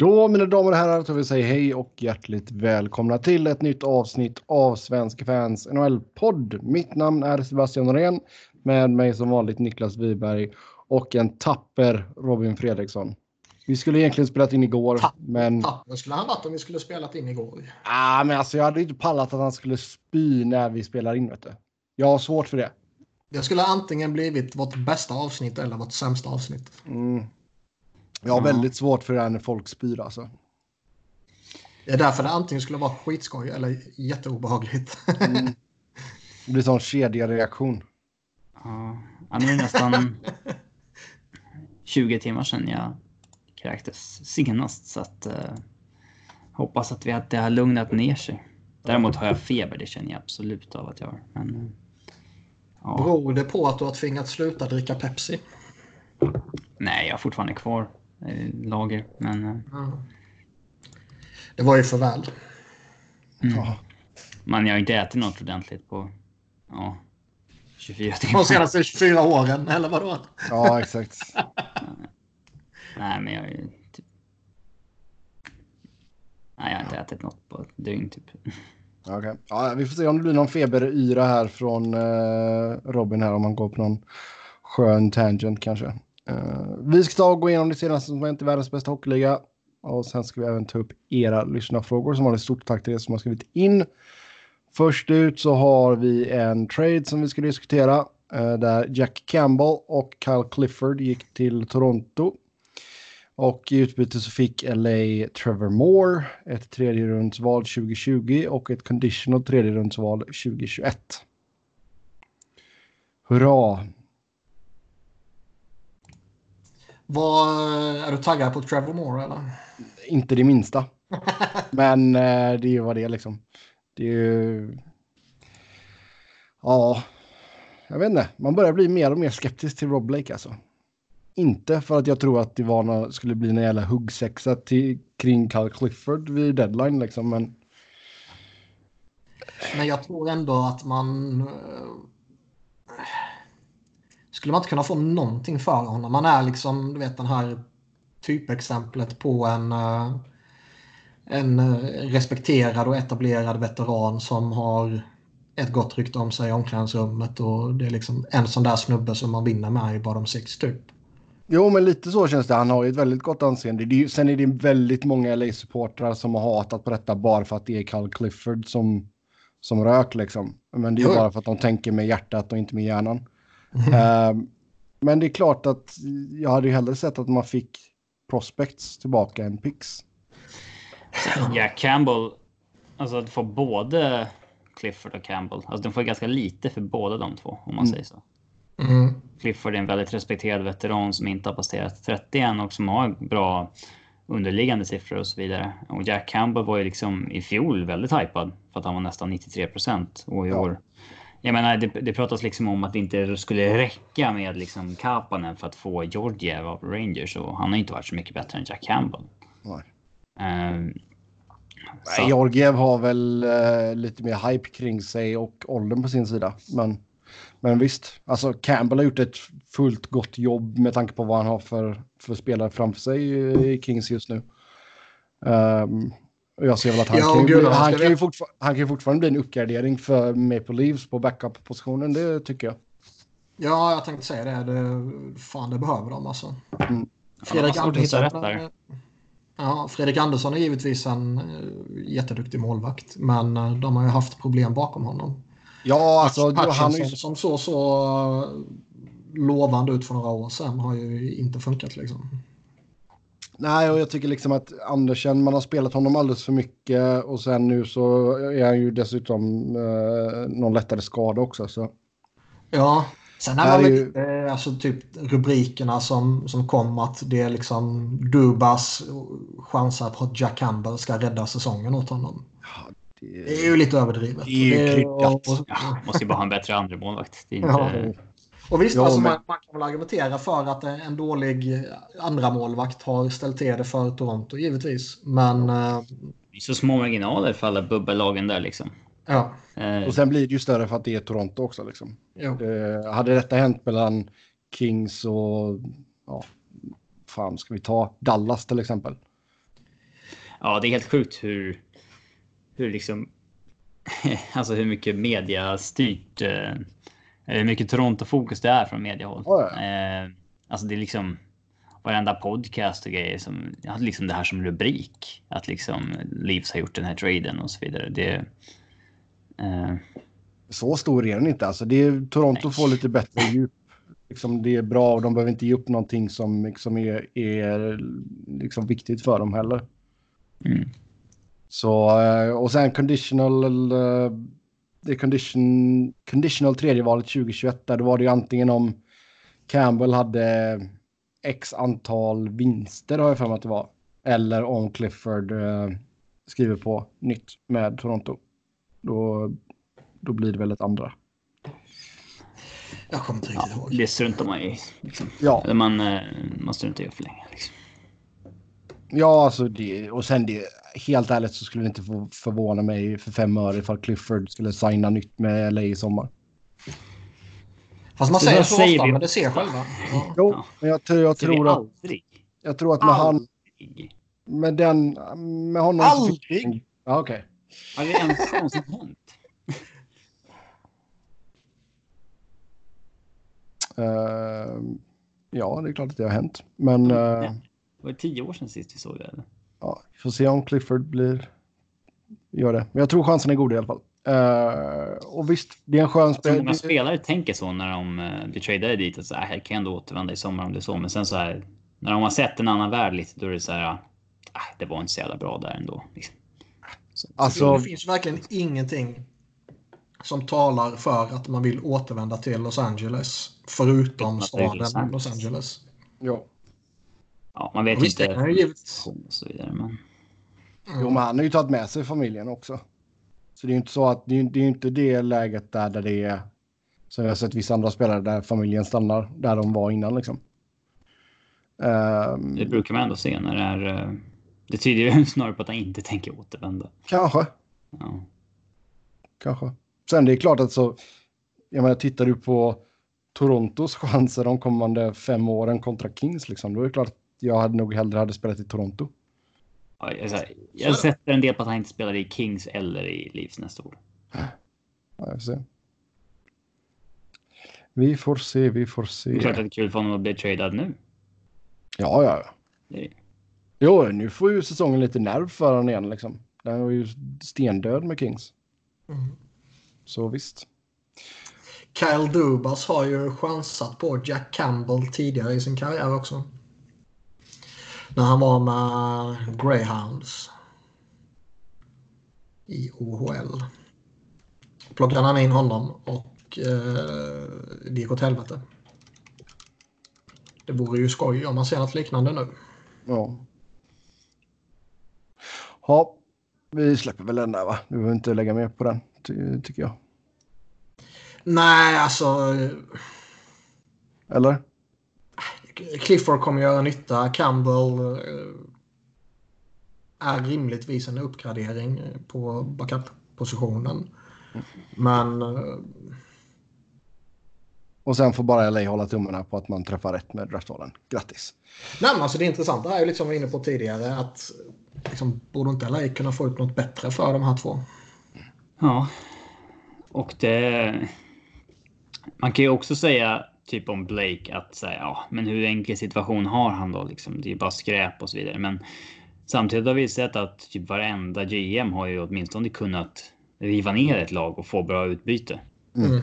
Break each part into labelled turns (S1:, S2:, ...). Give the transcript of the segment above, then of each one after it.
S1: Då mina damer och herrar så vill säga hej och hjärtligt välkomna till ett nytt avsnitt av Svenska fans NHL-podd. Mitt namn är Sebastian Norén. Med mig som vanligt Niklas Wiberg och en tapper Robin Fredriksson. Vi skulle egentligen spelat in igår,
S2: Ta
S1: men...
S2: Tapper skulle han varit om vi skulle spelat in igår.
S1: Ah, men alltså jag hade inte pallat att han skulle spy när vi spelar in. Vet du. Jag har svårt för det.
S2: Det skulle antingen blivit vårt bästa avsnitt eller vårt sämsta avsnitt.
S1: Mm. Jag har
S3: Ja.
S1: väldigt svårt för det här när folk spyr alltså.
S2: Det är därför det antingen skulle vara skitskoj eller jätteobehagligt.
S1: Mm. Det blir sån kedjereaktion.
S3: Ja, ja, nu är det nästan 20 timmar sedan jag kräktes senast. Så att, eh, hoppas att, vi, att det har lugnat ner sig. Däremot har jag feber, det känner jag absolut av att jag har. Men, eh, ja,
S2: Beror det på att du har tvingats sluta dricka Pepsi?
S3: nej, jag har fortfarande kvar lager. Men eh,
S2: Ja. Det var ju för väl.
S3: mm.
S1: Ja.
S3: man, jag har inte ätit något ordentligt på ja, 24
S2: De
S3: timmar.
S2: senaste 24 åren, eller vadå?
S1: ja, exakt.
S3: Nej, men jag är ju typ... Nej, jag har inte ätit något på ett dygn typ.
S1: Okej. Ja, vi får se om det blir någon feberyra här från eh, Robin här om man går på någon skön tangent kanske. Eh, vi ska ta och gå igenom det senaste som hänt i världens bästa hockeyliga. Och sen ska vi även ta upp era lyssnarfrågor som har ett stort tack till er som har skrivit in. Först ut så har vi en trade som vi ska diskutera. Eh, där Jack Campbell och Kyle Clifford gick till Toronto. Och i utbyte så fick LA Trevor Moore ett tredje rundsval 2020 och ett conditional tredje rundsval 2021. Hurra!
S2: Vad, är du taggad på Trevor Moore eller?
S1: Inte det minsta. Men eh, det är ju vad det är liksom. Det är ju... Ja, jag vet inte. Man börjar bli mer och mer skeptisk till Rob Blake alltså. Inte för att jag tror att det var nå skulle bli en jävla huggsexa till, kring Kyle Clifford vid deadline liksom. Men
S2: Men jag tror ändå att man... Skulle man inte kunna få någonting för honom? Man är liksom, du vet den här typexemplet på en, eh, en eh, respekterad och etablerad veteran som har ett gott rykte om sig i omklädningsrummet och det är liksom en sån där snubbe som man vinner med i bottom six typ.
S1: Jo, men lite så känns det. Han har ju ett väldigt gott anseende. Det är ju, sen är det väldigt många LA-supportrar som har hatat på detta bara för att det är Kyle Clifford som, som rök liksom. Men det är
S2: Jo.
S1: bara för att de tänker med hjärtat och inte med hjärnan. Ehm, men det är klart att jag hade ju hellre sett att man fick prospects tillbaka än picks.
S3: Jack Campbell, alltså att få både Clifford och Campbell. Alltså de får ganska lite för båda de två om man
S1: Mm.
S3: säger så.
S2: Mm.
S3: Clifford är en väldigt respekterad veteran som inte har passerat 30 än och som har bra underliggande siffror och så vidare. Och Jack Campbell var ju liksom i fjol väldigt hypad för att han var nästan 93 procent och i
S1: Ja.
S3: år. Jag menar, det, det pratas liksom om att det inte skulle räcka med liksom Kapanen för att få Georgiev av Rangers och han har inte varit så mycket bättre än Jack Campbell.
S1: Nej.
S3: Så-
S1: Nej, Georgiev har väl eh, lite mer hype kring sig och åldern på sin sida. Men, men visst, alltså Campbell har gjort ett fullt gott jobb med tanke på vad han har för, för spelare framför sig i, i Kings just nu. Ehm, och jag ser väl att han,
S2: Ja,
S1: kan,
S2: gud, han
S1: han, kan han kan ju fortfarande bli en uppgradering för Maple Leafs på backup-positionen, det tycker jag.
S2: Ja, jag tänkte säga det. det fan, det behöver de alltså.
S1: Mm.
S2: Fredrik,
S3: Ja,
S2: Andersson, ja, Fredrik Andersson är givetvis en eh, jätteduktig målvakt. Men eh, de har ju haft problem bakom honom.
S1: Ja, alltså
S2: Hutchinson
S1: han är ju
S2: som såg så eh, lovande ut för några år sedan har ju inte funkat liksom.
S1: Nej, och jag tycker liksom att Andersen, man har spelat honom alldeles för mycket och sen nu så är han ju dessutom eh, någon lättare skada också. Så.
S2: Ja, sen är
S1: Här
S2: man
S1: är
S2: väl
S1: ju-
S2: inte, alltså typ rubrikerna som, som kom att det är liksom Dubas chansar på att Jack Campbell ska rädda säsongen åt honom. Det är ju lite överdrivet.
S1: Det är ju
S2: Det
S1: kryddat.
S2: och,
S3: Ja, måste ju bara ha en bättre andra målvakt. Det är
S2: Ja. Och visst,
S1: Ja,
S2: alltså,
S1: men-
S2: man, man kan väl argumentera för att en dålig andra målvakt har ställt till det för Toronto givetvis. Men eh,
S3: Det är så små marginaler för alla bubbelagen där liksom.
S2: ja,
S3: Eh,
S1: Och sen blir det ju större för att det är Toronto också. Liksom.
S2: jo.
S1: Det, hade detta hänt mellan Kings och, ja, fan ska vi ta Dallas till exempel.
S3: ja, det är helt sjukt hur, hur liksom, alltså hur mycket media styrt, eh, hur mycket Toronto-fokus det är från mediehåll.
S1: Ja, ja.
S3: Eh, alltså det är liksom varenda podcast och grejer som hade liksom det här som rubrik. Att liksom Leafs har gjort den här traden och så vidare. Det, eh,
S1: Så stor är den inte. Alltså, det är, Toronto
S3: Nej.
S1: får lite bättre djup. Liksom, det är bra och de behöver inte ge upp någonting som liksom är, är liksom viktigt för dem heller.
S3: mm.
S1: Så, eh, och sen conditional, eh, det condition, conditional tredje valet 2021, där då var det ju antingen om Campbell hade x antal vinster har jag för mig att det var. Eller om Clifford eh, skriver på nytt med Toronto. Då, då blir det väl ett andra.
S2: Jag kommer inte riktigt ihåg.
S3: Det struntar man i. Liksom.
S1: Ja,
S3: Eller man, eh, man struntar i för länge. Liksom.
S1: Ja alltså det, och sen det, helt ärligt så skulle det inte förvåna mig för fem öre ifall Clifford skulle signa nytt med LA i sommar.
S2: Fast man säger så ofta, men det ser själva. Ja.
S1: Jo, men jag, tror- jag tror att,
S3: aldrig.
S1: jag tror att med han,
S3: Aldrig.
S1: med den, med honom. så fick-
S2: Aldrig?
S1: Ja, okej.
S3: Har det ens någonsin hänt?
S1: Eh, ja, det är klart att det har hänt. Men eh,
S3: Ja. Det var tio år sedan sist vi såg det. Eller?
S1: ja, vi får se om Clifford blir... Gör det. Men jag tror chansen är god i alla fall. Eh, och visst, det är en skön
S3: tror många
S1: spel.
S3: spelare tänker så när de uh, blir tradade dit. Att så här, jag kan ändå återvända i sommar om det är så. Men sen så här, när de har sett en annan värld lite, då är det så här. Ah, det var inte så jävla bra där ändå. Liksom. Så,
S1: Alltså,
S2: Det finns verkligen ingenting som talar för att man vill återvända till Los Angeles. Förutom staden Los
S3: Angeles.
S2: Angeles.
S1: ja.
S3: Ja, man vet
S2: det
S3: inte.
S2: kan ju.
S3: Och så vidare, men...
S1: Jo, men han har ju tagit med sig familjen också. Så det är ju inte så att det är, det är ju inte det läget där, där det är som jag har sett vissa andra spelare där familjen stannar där de var innan liksom. Ehm,
S3: Det brukar man ändå se när det är... eh, Det tyder ju snarare på att han inte tänker återvända.
S1: kanske,
S3: Ja.
S1: kanske. Sen det är klart att så, jag menar tittar du på Torontos chanser de kommande fem åren kontra Kings liksom, då är det klart att jag hade nog hellre hade spelat i Toronto.
S3: Ja, Jag, jag, sätter en del på att han inte spelar i Kings eller i Leafs nästa år.
S1: Ja, jag får se. Vi får se, vi får
S3: Det är klart att
S1: se.
S3: det är kul för honom att bli tradad nu.
S1: Ja, ja, ja.
S3: Det är,
S1: Jo, nu får ju säsongen lite nerv för honom igen liksom. Den var ju stendöd med Kings.
S2: Mm.
S1: Så visst.
S2: Kyle Dubas har ju chansat på Jack Campbell tidigare i sin karriär också. När han var med Greyhounds. I OHL. Plockade han in honom och eh, det gick åt helvete. Det vore ju skoj om man ser något liknande nu.
S1: Ja. Ja, vi släpper väl den där va? Vi behöver inte lägga mer på den, ty tycker jag.
S2: Nej, alltså
S1: Eller?
S2: Clifford kommer göra nytta. Campbell eh, är rimligtvis en uppgradering på backup-positionen. Men eh,
S1: Och sen får bara LA hålla tummarna på att man träffar rätt med draftvalen. Grattis!
S2: nej, men alltså det intressanta är ju liksom vi var inne på tidigare att liksom, borde inte LA kunna få ut något bättre för de här två?
S3: ja. Och det... Man kan ju också säga typ om Blake att säga ja, men hur enkel situation har han då liksom? Det är ju bara skräp och så vidare. Men samtidigt har vi sett att typ varenda GM har ju åtminstone kunnat riva ner ett lag och få bra utbyte.
S2: Mm.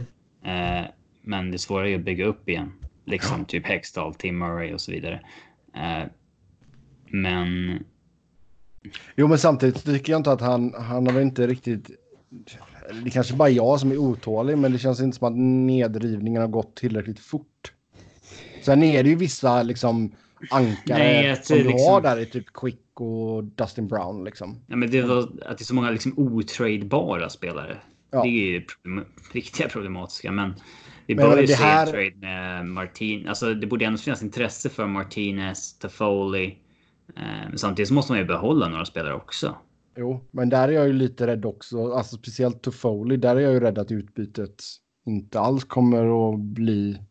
S3: Eh, men det svåra är ju att bygga upp igen. Liksom typ Hextall, Tim Murray och så vidare. Eh, men
S1: Jo, men samtidigt tycker jag inte att han, han har väl inte riktigt... Det kanske bara jag som är otålig, men det känns inte som att nedrivningen har gått tillräckligt fort. Sen är det ju vissa liksom ankare
S3: Nej, att
S1: som
S3: liksom-
S1: har där i typ Quick och Dustin Brown liksom.
S3: Ja, men det var att det är så många liksom otradebara spelare.
S1: Ja.
S3: Det är ju problem, riktiga problematiska. Men vi
S1: Men
S3: börjar ju se
S1: här-
S3: trade med Martin. Alltså det borde ändå finnas intresse för Martinez, Toffoli. Eh, men samtidigt så måste man ju behålla några spelare också.
S1: Jo, men där är jag ju lite rädd också. Alltså speciellt Toffoli, där är jag ju rädd att utbytet inte alls kommer att bli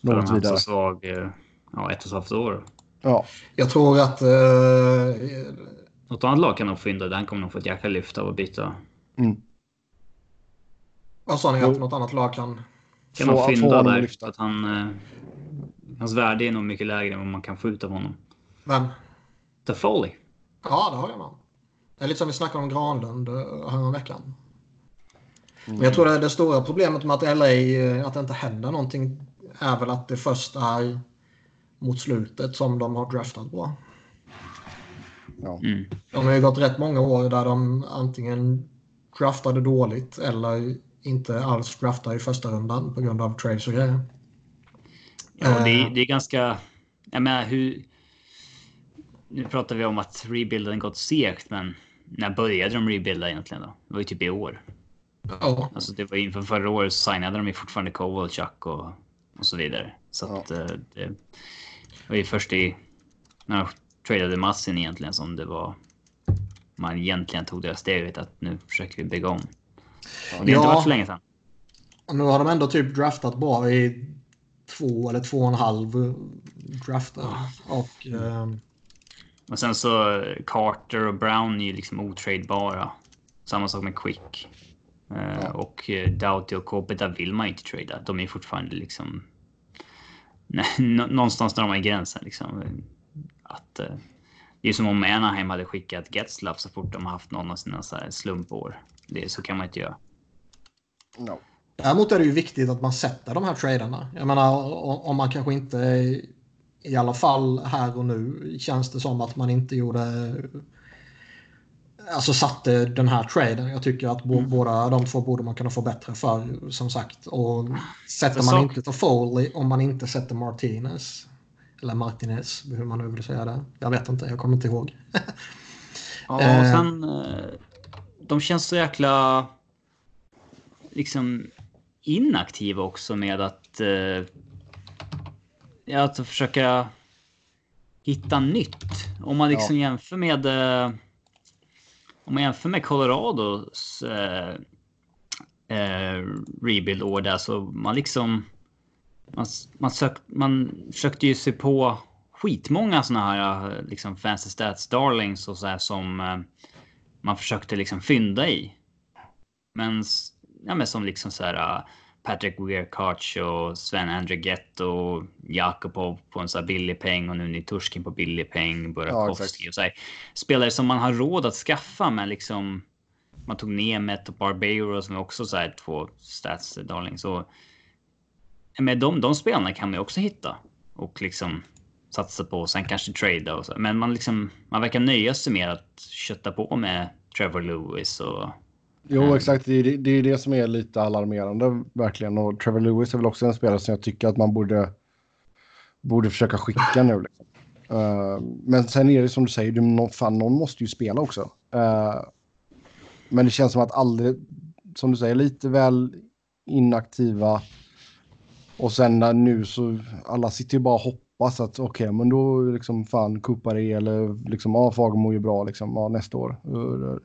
S1: något vidare.
S3: så svag, eh, ja ett och ett halvt år.
S1: Ja,
S2: Jag tror att eh,
S3: något annat lag kan nog fynda. Den kommer nog få ett jäkla lyft av att byta.
S1: Mm.
S2: Vad sa ni att något annat lag kan?
S3: Kan
S1: Få-
S3: nog fynda där.
S1: lyfta.
S3: Att han, eh, hans värde är nog mycket lägre än vad man kan få ut av honom.
S2: Vem?
S3: The Foley.
S2: Ja, det har jag med. Är lite som vi snackade om Granlund eh, häromveckan.
S1: Mm.
S2: Men jag tror det, det stora problemet med att LA, eh, att det inte händer någonting är väl att det först är mot slutet som de har draftat bra.
S1: Ja.
S3: Mm.
S2: De har ju gått rätt många år där de antingen draftade dåligt eller inte alls draftade i första rundan på grund av trades och grejer.
S3: Ja, det,
S2: Eh.
S3: är, det är ganska... Jag menar, hur... Nu pratar vi om att rebuilden gått segt, men när började de rebuilda egentligen då? Det var ju typ i år.
S2: Ja,
S3: Alltså det var inför förra året så signade de ju fortfarande Kovalchuk och, och så vidare. Så
S1: Ja.
S3: att eh, det var ju först i... När de tradade massin egentligen som det var... Man egentligen tog det steget att nu försöker vi bygga om. Och det har inte
S2: Ja.
S3: varit så länge sedan.
S2: och nu har de ändå typ draftat bra i två eller två och en halv drafter. Och ehm,
S3: Och sen så eh, Carter och Brown är ju liksom otradebara. Samma sak med Quick. Eh,
S1: Ja.
S3: Och eh, Doughty och Kopita vill man inte trada. De är fortfarande liksom... Någonstans där de är gränsen liksom. Att, det är som om Anaheim hade skickat Getzlaff så fort de har haft någon av sina så här slumpår. Det, så kan man inte göra.
S1: No.
S2: Däremot är det ju viktigt att man sätter de här traderna. Jag menar om man kanske inte i alla fall här och nu känns det som att man inte gjorde alltså satte den här traden. Jag tycker att bo, båda de två borde man kunna få bättre för som sagt. Och sätter man inte Toffoli om man inte sätter Martinez eller Martinez, hur man nu vill säga det. Jag vet inte, jag kommer inte ihåg.
S3: Ja,
S2: Eh.
S3: och sen... eh, De känns så jäkla... Liksom inaktiva också med att... Ja, att försöka hitta nytt. Om man liksom jämför med... eh, Om man jämför med Colorados eh, eh, rebuild-år där så man liksom... Man, man, sök, man försökte ju se på skitmånga såna här eh, liksom fancy stats darlings och så här som eh, man försökte liksom fynda i. Men, ja, men som liksom så här eh, Patrick Weirkarch och Sven Andrighet och Jakubov på en så här billig peng och nu Niturskin på billig peng. Burakovsky
S1: exakt.
S3: och så här. Spelare som man har råd att skaffa men liksom man tog Nemet och Barbero som är också så här två stats darlings. Och, men de, de spelarna kan man ju också hitta och liksom satsa på och sen kanske trada och så. Men man liksom man verkar nöja sig med att kötta på med Trevor Lewis och
S1: Jo,
S3: Mm.
S1: exakt. Det är det, är det som är lite alarmerande verkligen. Och Trevor Lewis är väl också en spelare som jag tycker att man borde, borde försöka skicka nu. Liksom. Eh, men sen är det som du säger, du, någon, fan, någon måste ju spela också. Eh, men det känns som att aldrig, som du säger, lite väl inaktiva. Och sen nu så, alla sitter ju bara och hoppas att okej, men då liksom fan kuppar det eller liksom, ja, Fagemo är ju bra liksom, ja, nästa år.
S3: Ja,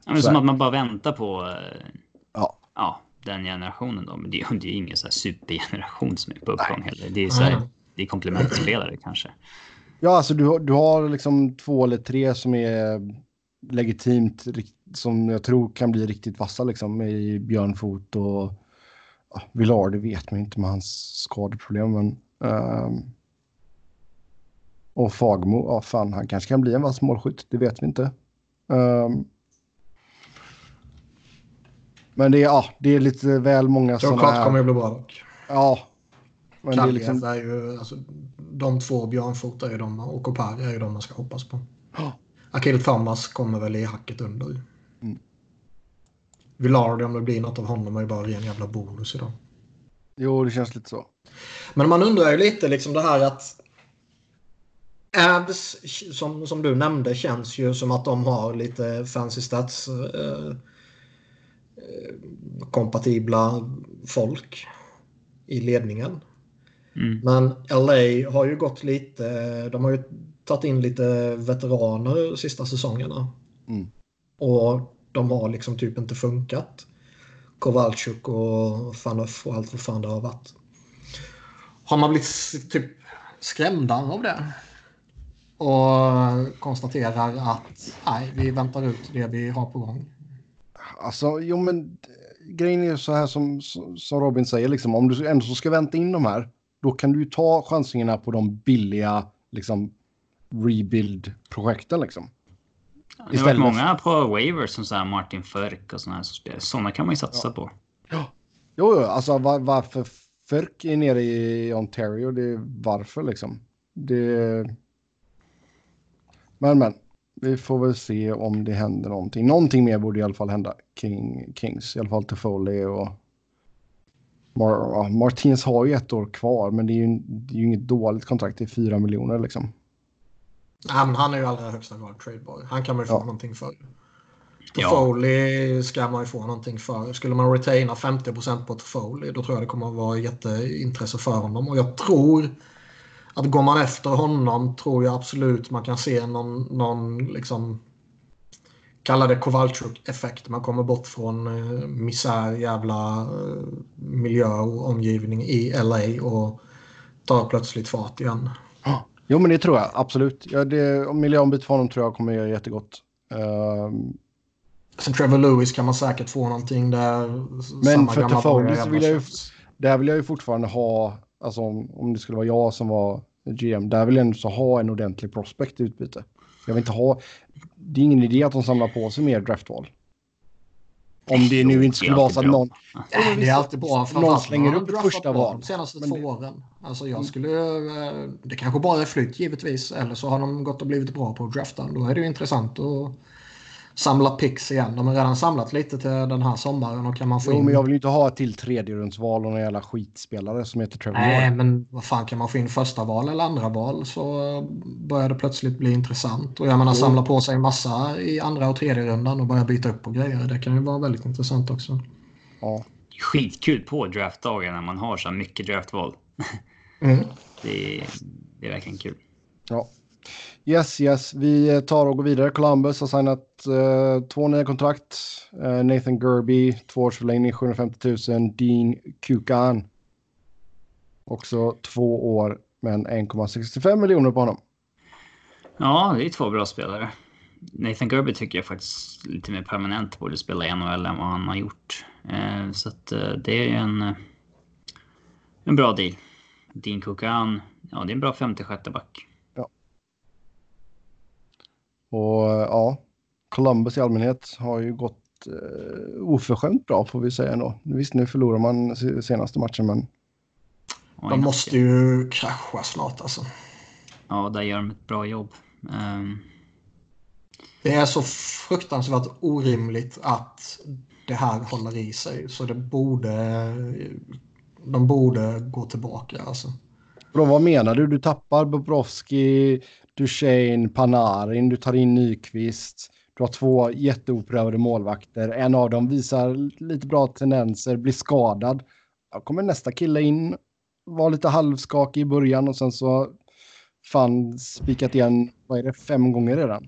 S1: Så
S3: men som att man bara väntar på eh,
S1: Ja.
S3: ja, den generationen då. Men det, är- det är ju ingen så här supergeneration som är på uppgång heller. Det är, så här,
S2: Mm.
S3: det är komplementspelare kanske.
S1: Ja, alltså du, har- du har liksom två eller tre som är legitimt, som jag tror kan bli riktigt vassa liksom i Björnfot och ja, Villar, det vet man inte med hans skadeproblem. Men, ehm, och Fagmo, ja fan, han kanske kan bli en vass målskytt, det vet vi inte. Ehm, men det är, ja, det är lite väl många sådana här...
S2: kommer ju bli bra dock.
S1: Ja. Men det är liksom...
S2: är ju, alltså, de två Björnfot är ju de och Kopar är ju de man ska hoppas på.
S1: Ja.
S2: Akil Thomas kommer väl i hacket under.
S1: Mm.
S2: Villard, om det blir något av honom, är ju bara ren jävla bonus idag.
S1: Jo, det känns lite så.
S2: Men man undrar ju lite liksom det här att Abs, som, som du nämnde, känns ju som att de har lite fancy stats eh, eh, kompatibla folk i ledningen.
S3: Mm.
S2: Men LA har ju gått lite, de har ju tagit in lite veteraner de sista säsongerna.
S1: Mm.
S2: Och de har liksom typ inte funkat. Kowalczyk och Faneuf och allt vad fan det har varit. Har man blivit typ skrämda av det? Och konstaterar att nej, vi väntar ut det vi har på gång.
S1: Alltså, jo men grejen är så här som, som Robin säger, liksom, om du ändå ska vänta in de här, då kan du ju ta chansningarna på de billiga liksom, rebuild-projekten. Liksom.
S3: Det har varit många på waivers som så här Martin Förk och sådana. Sådana kan man ju satsa
S1: ja.
S3: på.
S1: Ja, jo, jo alltså var, varför Förk är nere i Ontario, det är varför liksom. Det... Men, men. Vi får väl se om det händer någonting. Någonting mer borde i alla fall hända King, Kings. I alla fall till Foley och... Mar ja, Martinez har ju ett år kvar, men det är ju, det är ju inget dåligt kontrakt. Det är fyra miljoner liksom.
S2: Nej, men han är ju allra högsta grad tradebar. Han kan man ju få ja. någonting för. Toffoli ska man ju få någonting för. Skulle man retaina 50% på Toffoli då tror jag det kommer att vara jätteintresse för honom. Och jag tror att går man efter honom tror jag absolut man kan se någon, någon liksom kalla det Kowalczyk-effekt. Man kommer bort från eh, misär, jävla eh, miljö och omgivning i LA och tar plötsligt fart igen.
S1: Jo, men det tror jag absolut. Ja, det, miljöombyte för honom tror jag kommer göra jättegott. Uh...
S2: Sen Trevor Lewis kan man säkert få någonting där.
S1: Men för Toffoli så vill jag ju, där vill jag ju fortfarande ha, alltså om, om det skulle vara jag som var GM, där vill jag ändå ha en ordentlig prospect i utbyte. Jag vill inte ha, det är ingen idé att de samlar på sig mer draftval. Om det nu inte skulle vara så att någon...
S2: Det är alltid bra.
S1: Någon slänger upp första val.
S2: De senaste två åren. Alltså jag skulle... Eh, det kanske bara är flytt givetvis. Eller så har de gått och blivit bra på att drafta. Då är det ju intressant att samla pix igen. De har redan samlat lite till den här sommaren och kan man få
S1: jo,
S2: in...
S1: men jag vill ju inte ha till tredjerumsval och någon jävla skitspelare som heter Trevor
S2: Nej, men vad fan kan man få in första val eller andra val så börjar det plötsligt bli intressant. Och jag menar jo. samla på sig massa i andra och tredje rundan och börja byta upp på grejer. Det kan ju vara väldigt intressant också.
S3: Ja. Skitkul på draftdagen när man har så mycket draftval. Mm. det, är, det är verkligen kul.
S1: Ja. Yes, yes. Vi eh, tar och går vidare. Columbus har signat uh, två nya kontrakt. Uh, Nathan Gerby, tvåårsförlängning, 750 000. Dean Kukan. Också två år, men 1,65 miljoner på honom.
S3: Ja, det är två bra spelare. Nathan Gerby tycker jag faktiskt lite mer permanent borde spela i NHL än vad han har gjort. Uh, så att det är en, en bra deal. Dean Kukan, ja det är en bra 56 back.
S1: Och ja, Columbus i allmänhet har ju gått eh, oförskämt bra får vi säga ändå. Visst, nu förlorar man senaste matchen, men...
S2: De måste ju krascha snart alltså.
S3: Ja, där gör de ett bra jobb. Um...
S2: Det är så fruktansvärt orimligt att det här håller i sig. Så det borde... De borde gå tillbaka alltså.
S1: Bro, vad menar du? Du tappar Bobrovski, Duchene, Panarin, du tar in Nyqvist. Du har två jätteoprövade målvakter. En av dem visar lite bra tendenser, blir skadad. Då kommer nästa kille in, var lite halvskakig i början och sen så fan spikat igen, vad är det, fem gånger redan.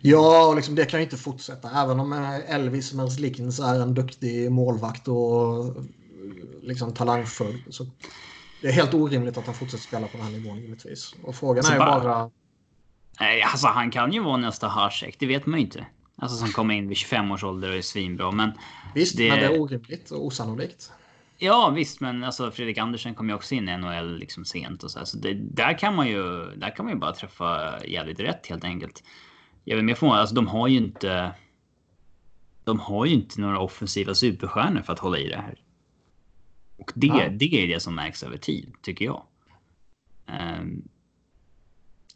S2: Ja, och liksom det kan ju inte fortsätta. Även om eh, Elvis Merzlikins är en duktig målvakt och liksom talangfull så det är helt orimligt att han fortsätter spela på den här nivån givetvis. Och frågan alltså är bara... bara...
S3: Nej, alltså han kan ju vara nästa Hasek, det vet man ju inte. Alltså som kommer in vid 25 års ålder och är svinbra. Men
S2: visst, det... men det är orimligt och osannolikt.
S3: Ja visst, men alltså Fredrik Andersen kom ju också in i NHL liksom sent och så. Här. så det, där kan man ju. Där kan man ju bara träffa jävligt rätt helt enkelt. Jag vill mer förvånad, alltså de har ju inte. De har ju inte några offensiva superstjärnor för att hålla i det här. Och det, ja. det är det som märks över tid, tycker jag. Um,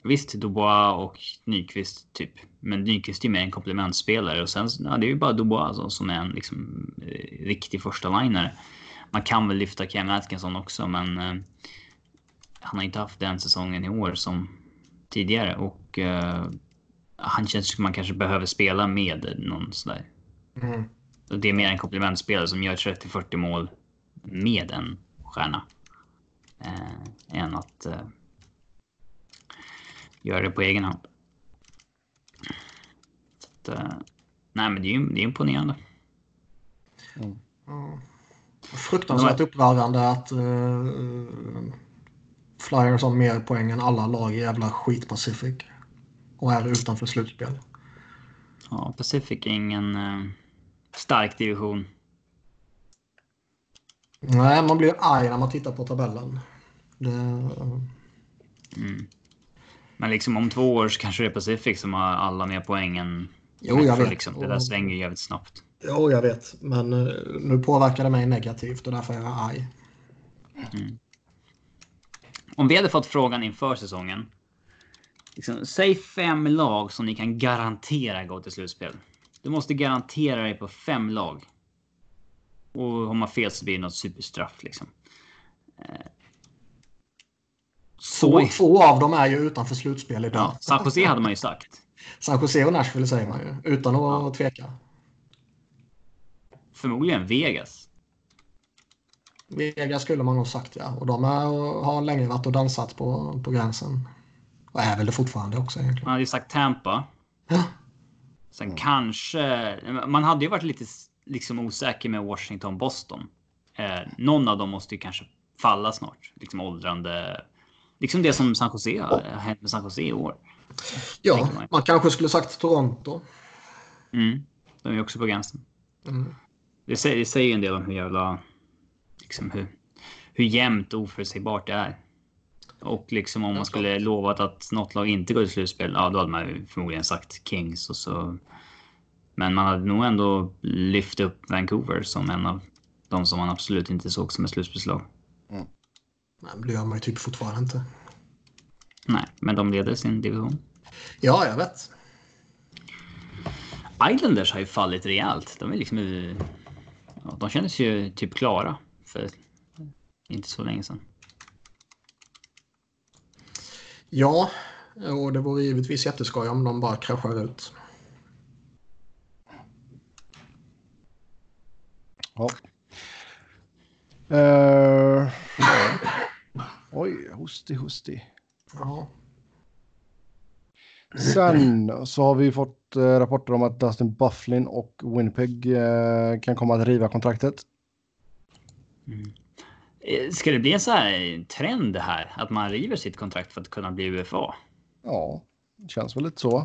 S3: visst, Dubois och Nyqvist typ. Men Nyqvist är mer en komplementspelare och sen ja, det är ju bara Dubois alltså, som är en liksom, eh, riktig första linare. Man kan väl lyfta Cam Atkinson också, men eh, han har inte haft den säsongen i år som tidigare och eh, han känns som man kanske behöver spela med någon sådär. Mm. Det är mer en komplementspelare som gör 30-40 mål med en stjärna. Eh, än att eh, göra det på egen hand. Så att, eh, nej, men det är, det är imponerande.
S2: Mm. Mm. Fruktansvärt upprörande att uh, Flyers har mer poäng än alla lag i jävla skit Pacific. och är utanför slutspel.
S3: Ja, Pacific är ingen eh, stark division.
S2: Nej, man blir arg när man tittar på tabellen. Det...
S3: Mm. Men liksom om två år så kanske det är Pacific som har alla mer poängen.
S2: Jo, jag vet.
S3: Liksom. Det där svänger jävligt snabbt.
S2: Jo, jag vet. Men eh, nu påverkar det mig negativt och därför är jag arg.
S3: Mm. Om vi hade fått frågan inför säsongen. Liksom, säg fem lag som ni kan garantera går till slutspel. Du måste garantera dig på fem lag. Och har man fel så blir det något superstraff liksom. Eh,
S2: Två, två av dem är ju utanför slutspel idag.
S3: Ja, San Jose hade man ju sagt.
S2: San Jose och Nashville säger man ju, utan att ja. tveka.
S3: Förmodligen Vegas.
S2: Vegas skulle man nog sagt ja. Och de är, har länge varit och dansat på, på gränsen. Och är väl det fortfarande också egentligen.
S3: Man hade ju sagt Tampa.
S2: Ja.
S3: Sen mm. kanske... Man hade ju varit lite liksom osäker med Washington, Boston. Eh, någon av dem måste ju kanske falla snart. Liksom åldrande. Liksom det som San Jose har hänt med San Jose i år.
S2: Ja, man. man. kanske skulle sagt Toronto.
S3: Mm, de är också på gränsen. Mm. Det, säger, det säger en del om hur jävla... Liksom hur, hur jämnt och oförutsägbart det är. Och liksom om man skulle lovat att något lag inte går till slutspel, ja då hade man ju förmodligen sagt Kings och så. Men man hade nog ändå lyft upp Vancouver som en av de som man absolut inte såg som ett slutspelslag.
S2: Mm. Men det gör man ju typ fortfarande inte.
S3: Nej, men de leder sin division.
S2: Ja, jag vet.
S3: Islanders har ju fallit rejält. De är liksom... Ja, de kändes ju typ klara för inte så länge sedan.
S2: Ja, och det vore givetvis jätteskoj om de bara kraschar ut.
S1: Ja. Uh, oj, hostig, hostig. Ja. Sen så har vi fått uh, rapporter om att Dustin Bufflin och Winnipeg uh, kan komma att riva kontraktet.
S3: Mm. Ska det bli en så här trend det här? Att man river sitt kontrakt för att kunna bli UFA?
S1: Ja, det känns väl lite så.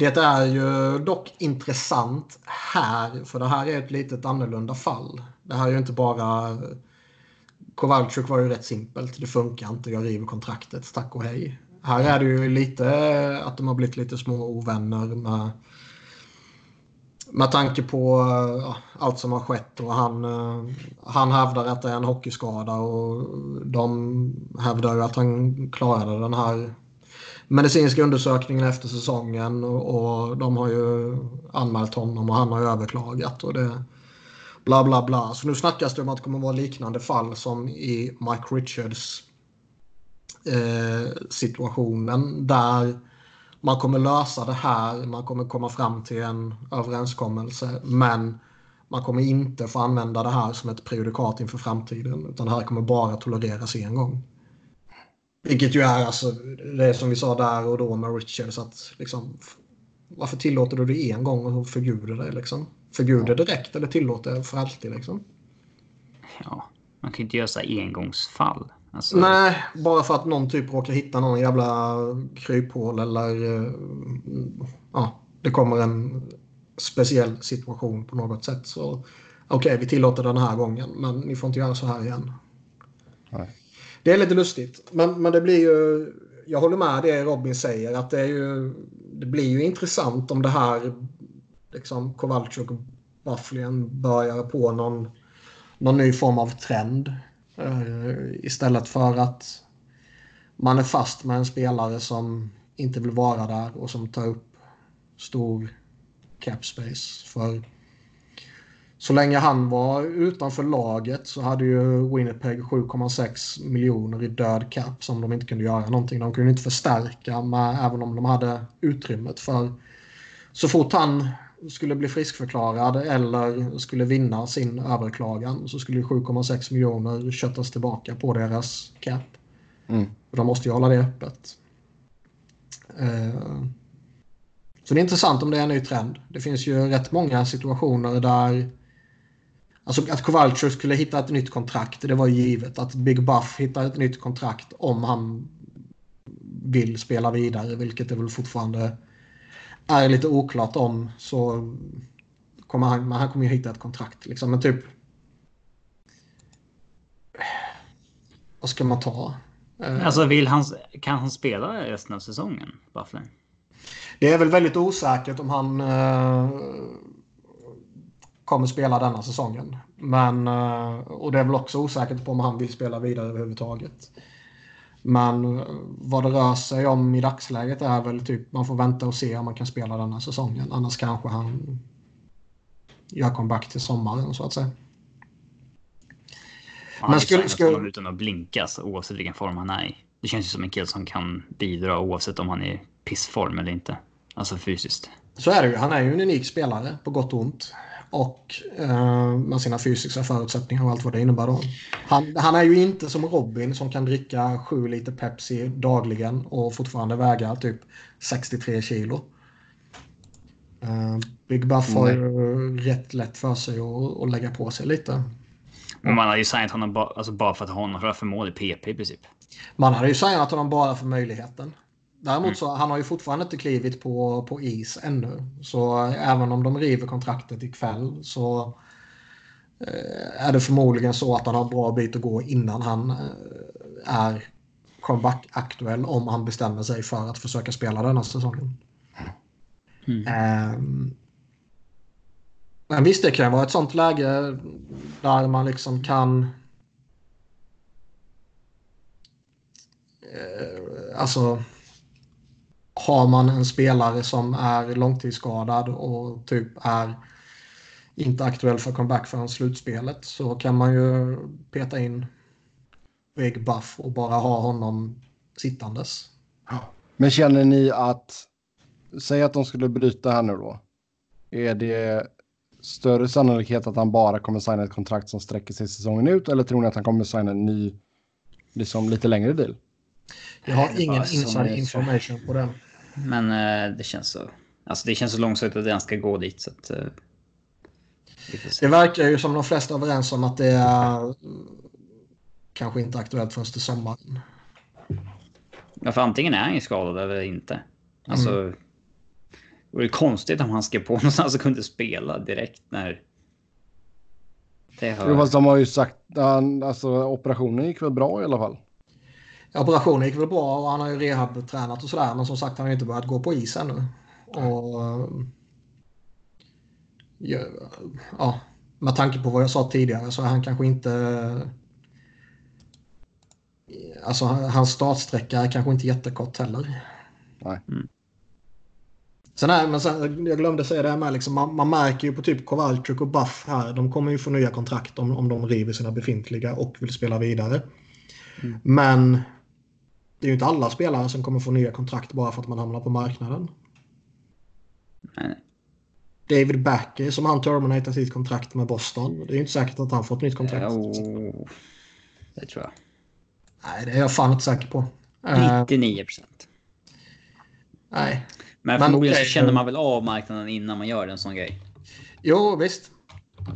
S2: Det är ju dock intressant här, för det här är ett litet annorlunda fall. Det här är ju inte bara... Kowalczyk var ju rätt simpelt. Det funkar inte, jag river kontraktet, tack och hej. Här är det ju lite att de har blivit lite små ovänner med med tanke på ja, allt som har skett och han, han hävdar att det är en hockeyskada och de hävdar ju att han klarade den här medicinska undersökningen efter säsongen och, och de har ju anmält honom och han har överklagat och det bla bla bla. Så nu snackas det om att det kommer vara liknande fall som i Mike Richards eh, situationen där man kommer lösa det här, man kommer komma fram till en överenskommelse men man kommer inte få använda det här som ett prejudikat inför framtiden utan det här kommer bara tolereras en gång. Vilket ju är alltså det som vi sa där och då med Richards att liksom varför tillåter du det en gång och förbjuder det liksom? Förbjuder det direkt eller tillåter det för alltid liksom?
S3: Ja, man kan ju inte göra så engångsfall.
S2: Alltså... Nej, bara för att någon typ råkar hitta någon jävla kryphål eller uh, ja, det kommer en speciell situation på något sätt. Så okej, okay, vi tillåter den här gången, men ni får inte göra så här igen. Nej. Det är lite lustigt, men, men det blir ju... Jag håller med det Robin säger, att det, är ju, det blir ju intressant om det här liksom Kowalczyk och Bufflin börjar på någon, någon ny form av trend. Uh, istället för att man är fast med en spelare som inte vill vara där och som tar upp stor cap space. För så länge han var utanför laget så hade ju Winnipeg 7,6 miljoner i död cap som de inte kunde göra någonting. De kunde inte förstärka med, även om de hade utrymmet för. Så fort han skulle bli friskförklarad eller skulle vinna sin överklagan så skulle 7,6 miljoner köttas tillbaka på deras cap. Mm. De måste ju hålla det öppet. Uh, så det är intressant om det är en ny trend. Det finns ju rätt många situationer där Alltså att Kowalczyk skulle hitta ett nytt kontrakt, det var givet. Att Big Buff hittar ett nytt kontrakt om han vill spela vidare, vilket det väl fortfarande är lite oklart om, så kommer han, han kommer ju hitta ett kontrakt. Liksom. Men typ... Vad ska man ta?
S3: Eh, alltså vill han, kan han spela resten av säsongen, Buffler?
S2: Det är väl väldigt osäkert om han uh, kommer spela denna säsongen. Men, uh, och det är väl också osäkert på om han vill spela vidare överhuvudtaget. Men vad det rör sig om i dagsläget är väl typ man får vänta och se om man kan spela denna säsongen. Annars kanske han gör comeback till sommaren så att säga.
S3: Han men skulle, skulle... utan att blinkas oavsett vilken form han är i. Det känns ju som en kille som kan bidra oavsett om han är i pissform eller inte. Alltså fysiskt.
S2: Så är det ju. Han är ju en unik spelare på gott och ont. Och eh, med sina fysiska förutsättningar och allt vad det innebär då. Han, han, är ju inte som Robin som kan dricka sju liter Pepsi dagligen och fortfarande väga typ 63 kilo. Uh, Big Buff har ju rätt lätt för sig att, lägga på sig lite.
S3: Och man har ju signat honom ba, alltså bara för att ha honom för att förmå i PP i princip.
S2: Man hade ju signat honom bara för möjligheten. Däremot mm. så han har ju fortfarande inte klivit på, på is ännu. Så även om de river kontraktet ikväll så eh, är det förmodligen så att han har en bra bit att gå innan han eh, är comeback-aktuell om han bestämmer sig för att försöka spela denna säsongen. Mm. Um, men visst, det kan vara ett sånt läge där man liksom kan... Eh, alltså... Har man en spelare som är långtidsskadad och typ är inte aktuell för comeback förrän slutspelet så kan man ju peta in Big Buff och bara ha honom sittandes.
S1: Men känner ni att, säg att de skulle bryta här nu då. Är det större sannolikhet att han bara kommer signa ett kontrakt som sträcker sig säsongen ut eller tror ni att han kommer signa en ny, liksom lite längre deal?
S2: Jag har ingen inside information på det.
S3: Men uh, det känns så. Alltså det känns så långsiktigt att den ska gå dit så att. Uh,
S2: det verkar ju som de flesta är överens om att det är kanske inte aktuellt förrän till sommaren.
S3: Ja, för antingen är han ju skadad eller inte. Alltså. Mm. Det vore konstigt om han skrev på någonstans och kunde spela direkt när...
S1: Det hör... Fast de har ju sagt att alltså, operationen gick väl bra i alla fall.
S2: Operationen gick väl bra och han har ju rehabtränat och sådär. Men som sagt han har inte börjat gå på is ännu. Och... Ja, med tanke på vad jag sa tidigare så är han kanske inte... Alltså hans startsträcka är kanske inte jättekort heller.
S1: Nej. Mm.
S2: Sen är, men sen, jag glömde säga det här med, liksom, man, man, märker ju på typ Kowalczyk och Buff här, de kommer ju få nya kontrakt om, om de river sina befintliga och vill spela vidare. Mm. Men det är ju inte alla spelare som kommer få nya kontrakt bara för att man hamnar på marknaden.
S3: Nej.
S2: David Backer som han terminatar sitt kontrakt med Boston. Det är ju inte säkert att han får ett nytt kontrakt.
S3: Jo, det tror jag.
S2: Nej, det är jag fan inte säker på.
S3: 99 procent.
S2: Nej.
S3: Men förmodligen så känner man väl av marknaden innan man gör en sån grej.
S2: Jo, visst.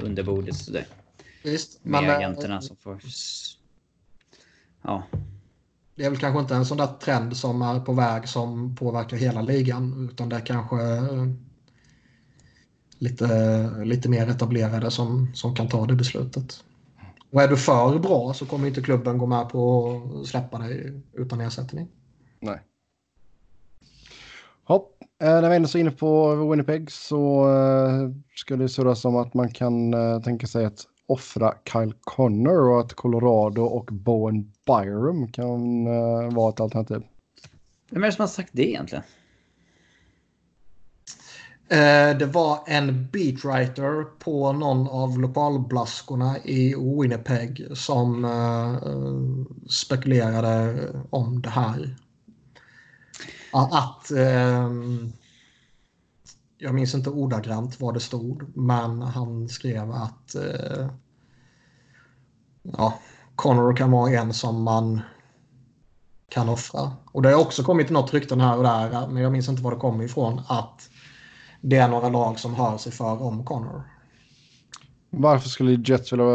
S3: Under bordet sådär.
S2: Visst.
S3: Med men, eh, agenterna som får... Ja.
S2: Det är väl kanske inte en sån där trend som är på väg som påverkar hela ligan. Utan det är kanske eh, lite, lite mer etablerade som, som kan ta det beslutet. Och är du för bra så kommer inte klubben gå med på att släppa dig utan ersättning.
S1: Nej. Hopp. Eh, när vi ändå är inne på Winnipeg så uh, ska det surras om att man kan tänka sig att offra Kyle Connor och att Colorado och Bowen Byram kan uh, vara ett alternativ.
S3: Vem är det som har sagt det egentligen?
S2: det var en beatwriter på någon av lokalblaskorna i Winnipeg som spekulerade om det här. Att... Eh, jag minns inte ordagrant vad det stod, men han skrev att... Eh, ja, Connor kan vara en som man kan offra. Och det har också kommit något rykten här och där, men jag minns inte var det kommer ifrån, att det är några lag som hör sig för om Connor.
S1: Varför skulle Jets vilja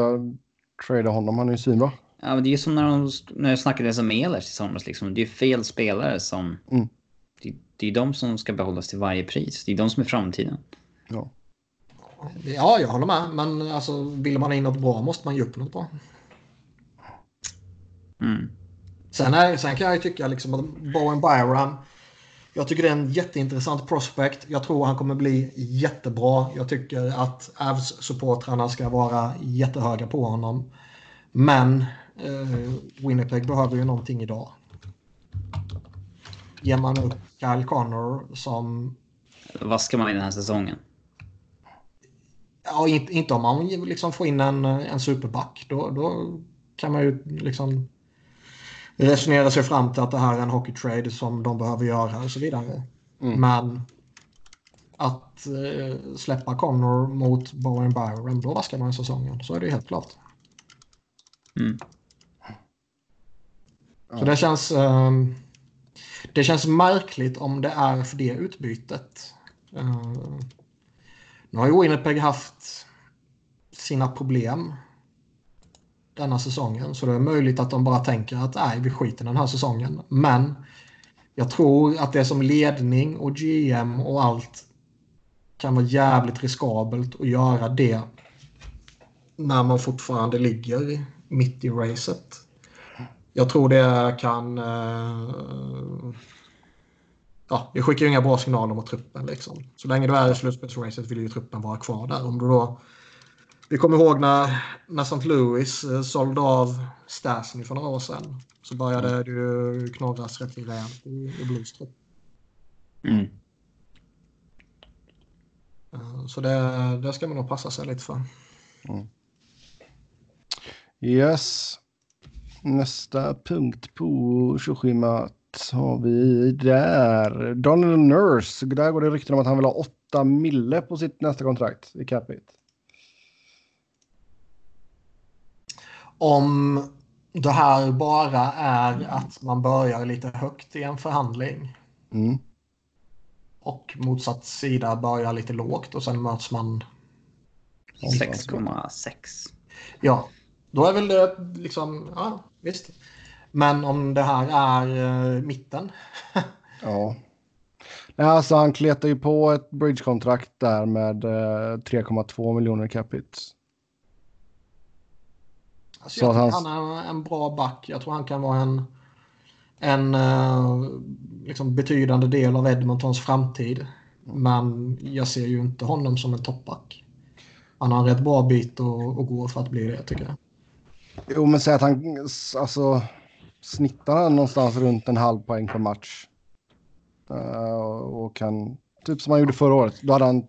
S1: trada honom? Han är ju svinbra.
S3: Ja, men det är ju som när, de, när jag snackade som Ehlers i somras. Liksom. Det är fel spelare som...
S1: Mm.
S3: Det, är de som ska behållas till varje pris. Det är de som är framtiden.
S1: Ja.
S2: Ja, jag håller med. Men alltså, vill man ha in något bra måste man ge upp något bra.
S3: Mm.
S2: Sen, är, sen kan jag ju tycka liksom att Bowen Byram. Jag tycker det är en jätteintressant prospect. Jag tror han kommer bli jättebra. Jag tycker att Avs-supportrarna ska vara jättehöga på honom. Men eh, Winnipeg behöver ju någonting idag. Ger man upp Kyle Connor som...
S3: Vad ska man i den här säsongen?
S2: Ja, inte, inte om man liksom får in en, en superback. Då, då kan man ju liksom resonera sig fram till att det här är en hockeytrade som de behöver göra och så vidare.
S1: Mm.
S2: Men att eh, släppa Connor mot Bowen Byron, då vaskar man säsongen. Så är det ju helt klart.
S3: Mm.
S2: Så det känns... Eh, det känns märkligt om det är för det utbytet. Uh, nu har ju Winnipeg haft sina problem denna säsongen. Så det är möjligt att de bara tänker att nej, vi skiter den här säsongen. Men jag tror att det som ledning och GM och allt kan vara jävligt riskabelt att göra det när man fortfarande ligger mitt i racet. Jag tror det kan... Eh, ja, det skickar ju inga bra signaler mot truppen. Liksom. Så länge du är i slutspelsracet vill ju truppen vara kvar där. Om du då vi kommer ihåg när, när St. Louis eh, sålde av Stasny för några år sedan. Så började det ju knorras rätt rejält i, i Blues trupp.
S3: Mm.
S2: Eh, Så det, det ska man nog passa sig lite för.
S1: Yes. Nästa punkt på tjoskimat har vi där. Donald Nurse. Där går det rykten om att han vill ha 8 mille på sitt nästa kontrakt i capita.
S2: Om det här bara är att man börjar lite högt i en förhandling
S1: Mm.
S2: och motsatt sida börjar lite lågt och sen möts man.
S3: 6,6.
S2: Ja, då är väl det liksom, ja visst. Men om det här är eh, mitten.
S1: Ja. Nej, alltså han kletar ju på ett bridgekontrakt där med eh, 3,2 miljoner capita.
S2: Alltså
S1: Så
S2: jag
S1: hans-
S2: han är en bra back. Jag tror han kan vara en, en eh, liksom betydande del av Edmontons framtid. Men jag ser ju inte honom som en toppback. Han har en rätt bra bit att, att gå för att bli det tycker jag.
S1: Jo, men säg att han alltså snittar någonstans runt en halv poäng per match. Eh, och kan, typ som han gjorde förra året, då hade han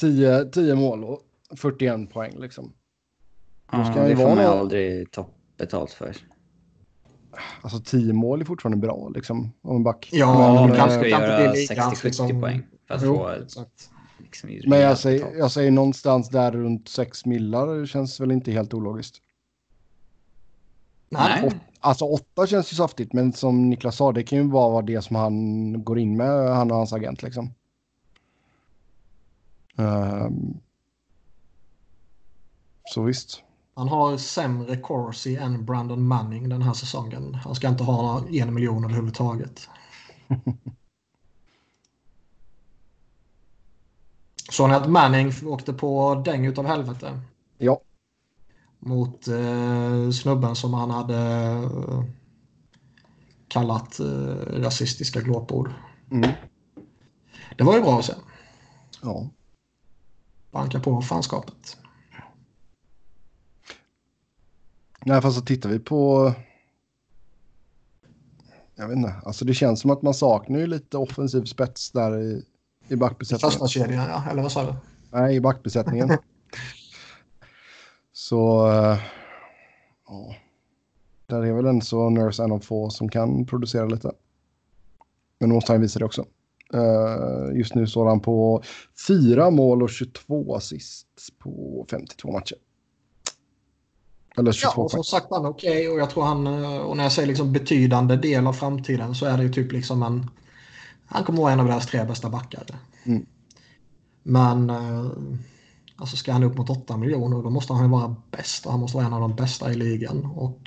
S1: 10, 10 mål och 41 poäng liksom.
S3: Ja,
S1: ska ju
S3: det får man ju
S1: någon-
S3: aldrig toppbetalt för.
S1: Alltså 10 mål är fortfarande bra liksom, av en back.
S2: Ja,
S1: men,
S3: Du ska
S2: inte
S3: göra
S2: bli ligans,
S3: 60-70
S2: liksom.
S3: poäng för att
S2: Jo,
S3: få
S2: exakt.
S3: liksom,
S1: men jag säger,
S3: betalt.
S1: jag säger någonstans där runt 6 millar det känns väl inte helt ologiskt.
S2: Nej.
S3: Nej.
S1: Alltså 8 känns ju saftigt, men som Niklas sa, det kan ju bara vara det som han går in med, han och hans agent liksom. Ehm, så visst.
S2: Han har sämre corsi än Brandon Manning den här säsongen. Han ska inte ha en miljon överhuvudtaget. Såg ni att Manning åkte på däng utav helvete?
S1: Ja,
S2: Mot eh, snubben som han hade eh, kallat eh, rasistiska glåpord.
S1: mm.
S2: Det var ju bra att se.
S1: ja.
S2: Banka på fanskapet.
S1: Nej, fast så tittar vi på... Jag vet inte, alltså det känns som att man saknar ju lite offensiv spets där i, i backbesättningen.
S2: Första kedjan, ja. Eller vad sa du?
S1: Nej, i backbesättningen. så... eh, ja. Där är väl en så Nurse en av få som kan producera lite. Men då måste han visa det också. Eh, just nu står han på 4 mål och 22 assist på 52 matcher. Eller 22
S2: Ja, och som sagt han är okej och jag tror han, eh, och när jag säger liksom betydande del av framtiden så är det ju typ liksom en, han kommer vara en av deras tre bästa backar.
S1: Mm.
S2: Men alltså ska han upp mot 8 miljoner då måste han ju vara bäst och han måste vara en av de bästa i ligan och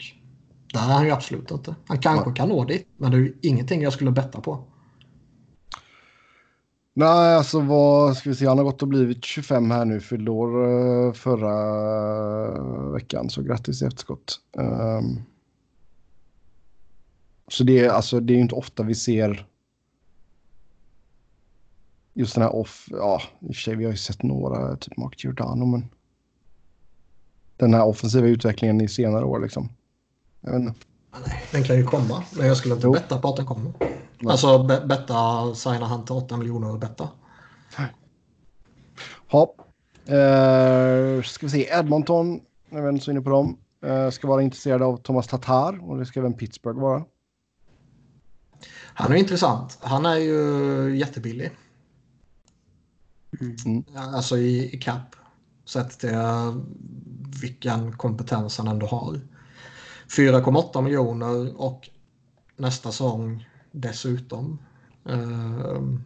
S2: Där är han ju absolut inte. Han kanske ja. kan nå dit, men det är ju ingenting jag skulle betta på.
S1: Nej, alltså vad ska vi se, han har gått och blivit 25 här nu, fyllde år eh, förra veckan, så grattis i efterskott. Um, så det är alltså, det är inte ofta vi ser just den här off, ja, i och för sig vi har ju sett några, typ Mark Giordano, men den här offensiva utvecklingen i senare år liksom. Jag vet inte.
S2: Nej, den kan ju komma, men jag skulle inte jo. betta på att den kommer. Nej. Alltså be betta, signa han till 8 miljoner och betta.
S1: Ja. Uh, ska vi se, Edmonton, jag vet inte så inne på dem, uh, ska vara intresserade av Thomas Tatar och det ska även Pittsburgh vara.
S2: Han är intressant. Han är ju jättebillig. Mm. Alltså i, i cap. Sett till vilken kompetens han ändå har. 4,8 miljoner och nästa säsong dessutom. Uh,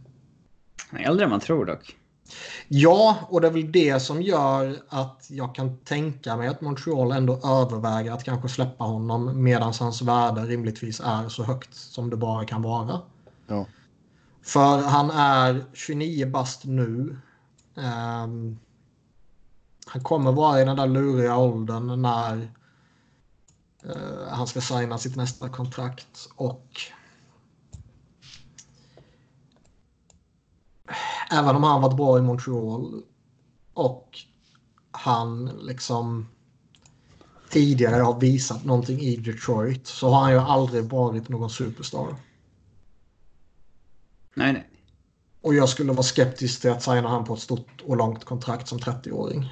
S3: Äldre än man tror dock.
S2: Ja, och det är väl det som gör att jag kan tänka mig att Montreal ändå överväger att kanske släppa honom medan hans värde rimligtvis är så högt som det bara kan vara.
S1: Ja.
S2: För han är 29 bast nu. Um, han kommer vara i den där luriga åldern när uh, han ska signa sitt nästa kontrakt och även om han varit bra i Montreal och han liksom tidigare har visat någonting i Detroit så har han ju aldrig varit någon superstar.
S3: Nej, nej.
S2: Och jag skulle vara skeptisk till att signa han på ett stort och långt kontrakt som 30-åring.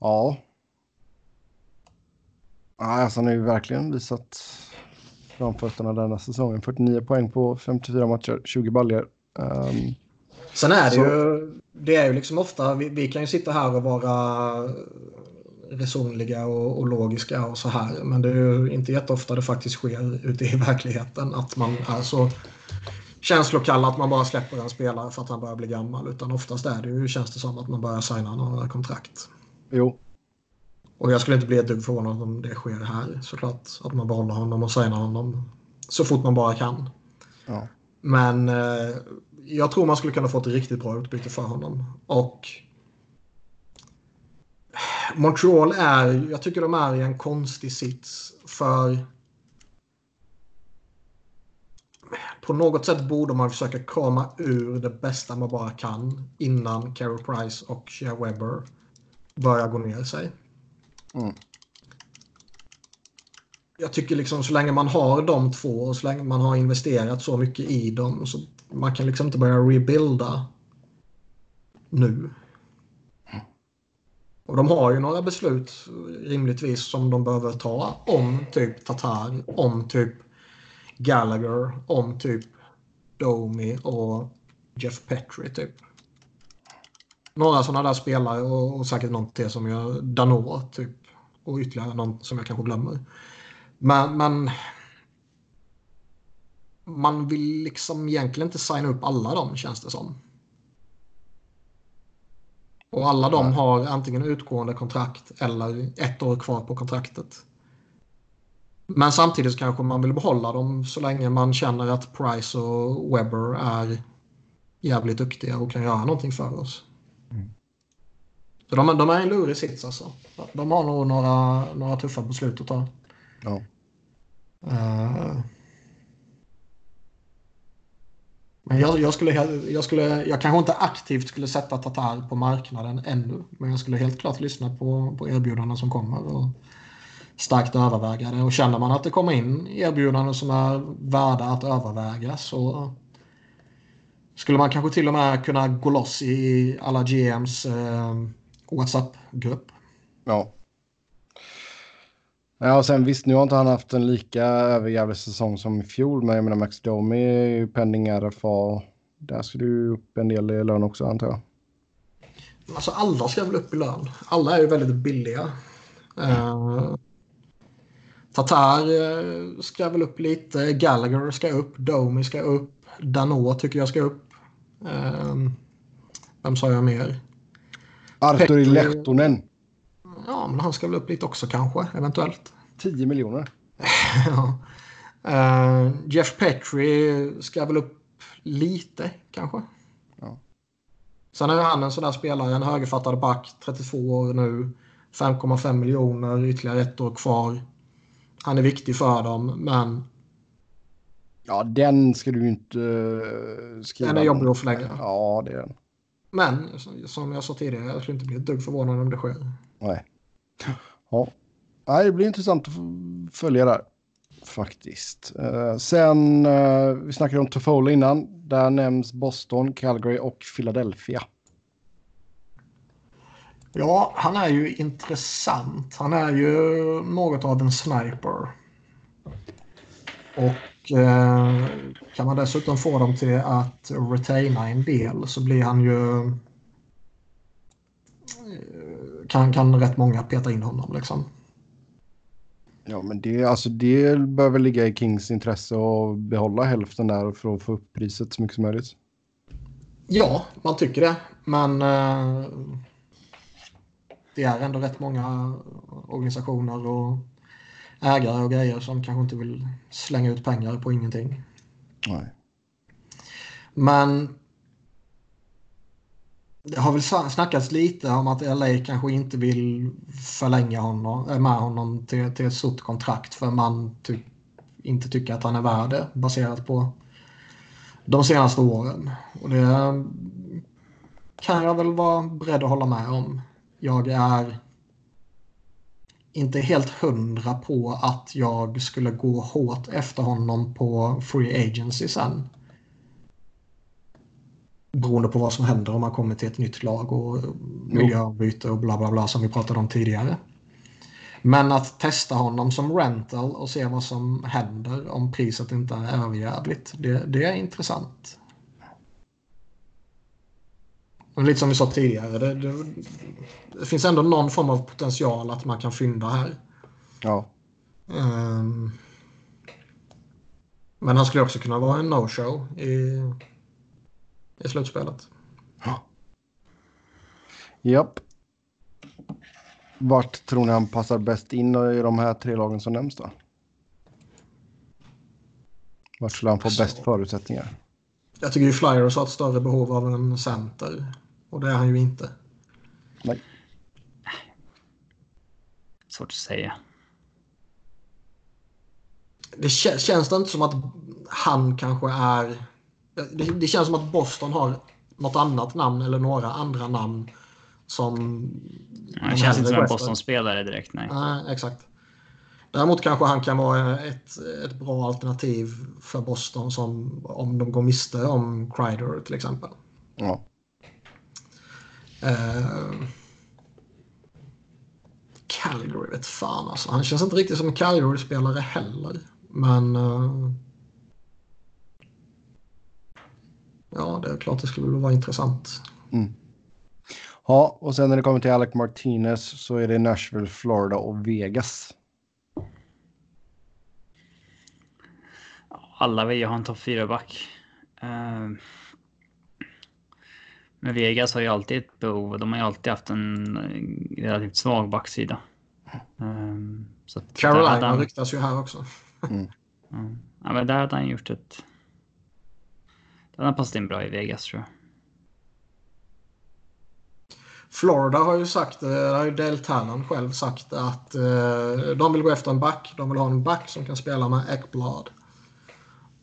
S1: Ja. Alltså han har ju verkligen visat framfötterna denna säsongen. 49 poäng på 54 matcher, 20 baljor. Um,
S2: Sen är det så... ju, det är ju liksom ofta, vi, vi, kan ju sitta här och vara resonliga och, och, logiska och så här. Men det är ju inte jätteofta det faktiskt sker ute i verkligheten att man är så känslokall att man bara släpper en spelare för att han börjar bli gammal. Utan oftast är det ju, känns det som, att man börjar signa några kontrakt.
S1: Jo,
S2: och jag skulle inte bli ett dugg förvånad om det sker här såklart. Att man behåller honom och signar honom så fort man bara kan.
S1: Ja.
S2: Men eh, jag tror man skulle kunna få ett riktigt bra utbyte för honom. Och Montreal är, jag tycker de är i en konstig sits. För på något sätt borde man försöka krama ur det bästa man bara kan innan Carey Price och Shea Webber börjar gå ner sig. Mm. Jag tycker liksom så länge man har de två och så länge man har investerat så mycket i dem så man kan liksom inte börja rebuilda nu. Och de har ju några beslut rimligtvis som de behöver ta om typ Tatar, om typ Gallagher, om typ Domi och Jeff Petri typ. Några sådana där spelare och, och säkert något till som jag Dano typ och ytterligare någon som jag kanske glömmer. Men, men man vill liksom egentligen inte signa upp alla dem känns det som. Och alla de har antingen utgående kontrakt eller ett år kvar på kontraktet. Men samtidigt kanske man vill behålla dem så länge man känner att Price och Webber är jävligt duktiga och kan göra någonting för oss. Mm. Så de, de är en lurig sits alltså. De har nog några, några tuffa beslut att ta.
S1: Ja.
S2: Uh, men jag, jag, skulle, jag, skulle, jag kanske inte aktivt skulle sätta Tatar på marknaden ännu. Men jag skulle helt klart lyssna på, på erbjudanden som kommer och starkt överväga det. Och känner man att det kommer in erbjudanden som är värda att överväga så skulle man kanske till och med kunna gå loss i alla GMs eh, WhatsApp-grupp.
S1: Ja. Ja, och sen visst, nu har inte han haft en lika överjävlig säsong som i fjol, men jag menar Max Domi är ju penning RFA. Där ska du upp en del i lön också antar jag.
S2: Alltså alla ska väl upp i lön. Alla är ju väldigt billiga. Uh, Tatar uh, ska väl upp lite. Gallagher ska upp. Domi ska upp. Danot tycker jag ska upp. Uh, vem sa jag mer?
S1: Arturi Lehtonen.
S2: Ja, men han ska väl upp lite också kanske, eventuellt.
S1: 10 miljoner.
S2: ja. Uh, Jeff Petri ska väl upp lite kanske.
S1: Ja.
S2: Sen är han en sån där spelare, en högerfattad back, 32 år nu. 5,5 miljoner, ytterligare ett år kvar. Han är viktig för dem, men...
S1: Ja, den ska du ju inte uh, skriva.
S2: Den är jobbig att förlänga.
S1: Ja, det är den.
S2: Men som jag sa tidigare, jag skulle inte bli ett dugg förvånad om det sker.
S1: Nej. Ja. Nej, det blir intressant att följa där. Faktiskt. Eh, sen, eh, vi snackade om Toffoli innan. Där nämns Boston, Calgary och Philadelphia.
S2: Ja, han är ju intressant. Han är ju något av en sniper. Och eh, kan man dessutom få dem till att retaina en del så blir han ju... Eh, kan, kan rätt många peta in honom liksom.
S1: Ja, men det, alltså, det bör väl ligga i Kings intresse att behålla hälften där för att få upp priset så mycket som möjligt.
S2: Ja, man tycker det. Men eh, det är ändå rätt många organisationer och ägare och grejer som kanske inte vill slänga ut pengar på ingenting.
S1: Nej.
S2: Men det har väl snackats lite om att LA kanske inte vill förlänga honom, eh, med honom till, till ett stort kontrakt för man ty inte tycker att han är värd det baserat på de senaste åren. Och det kan jag väl vara beredd att hålla med om. Jag är inte helt hundra på att jag skulle gå hårt efter honom på Free Agency sen. Beroende på vad som händer om man kommer till ett nytt lag och miljöbyte och bla bla bla som vi pratade om tidigare. Men att testa honom som rental och se vad som händer om priset inte är överjävligt, det, det är intressant. Och lite som vi sa tidigare, det, det, det, finns ändå någon form av potential att man kan fynda här.
S1: Ja.
S2: Um, men han skulle också kunna vara en no-show i, i slutspelet.
S1: Ja. Japp. Vart tror ni han passar bäst in i de här tre lagen som nämns då? Vart skulle han få alltså, bäst förutsättningar?
S2: Jag tycker ju Flyers har ett större behov av en center. Och det är han ju inte.
S1: Nej.
S3: Svårt att säga.
S2: Det känns det inte som att han kanske är... Det, det, känns som att Boston har något annat namn eller några andra namn som...
S3: Ja, det känns inte som en Boston-spelare direkt, nej.
S2: Nej, exakt. Däremot kanske han kan vara ett, ett bra alternativ för Boston som om de går miste om Kreider till exempel.
S1: Ja.
S2: Uh, Calgary vet fan alltså. Han känns inte riktigt som en Calgary-spelare heller. Men... Uh, ja, det är klart det skulle vara intressant.
S1: Mm. Ja, och sen när det kommer till Alec Martinez så är det Nashville, Florida och Vegas.
S3: Alla vill ju ha en topp 4-back. Uh, men Vegas har ju alltid ett behov. De har ju alltid haft en relativt svag backsida. Um,
S2: så Carolina han... ryktas ju här också.
S1: Mm.
S3: Ja, men där hade han gjort ett... Den har passat in bra i Vegas tror jag.
S2: Florida har ju sagt, det har ju Dale Tannen själv sagt att eh, de vill gå efter en back. De vill ha en back som kan spela med Ekblad.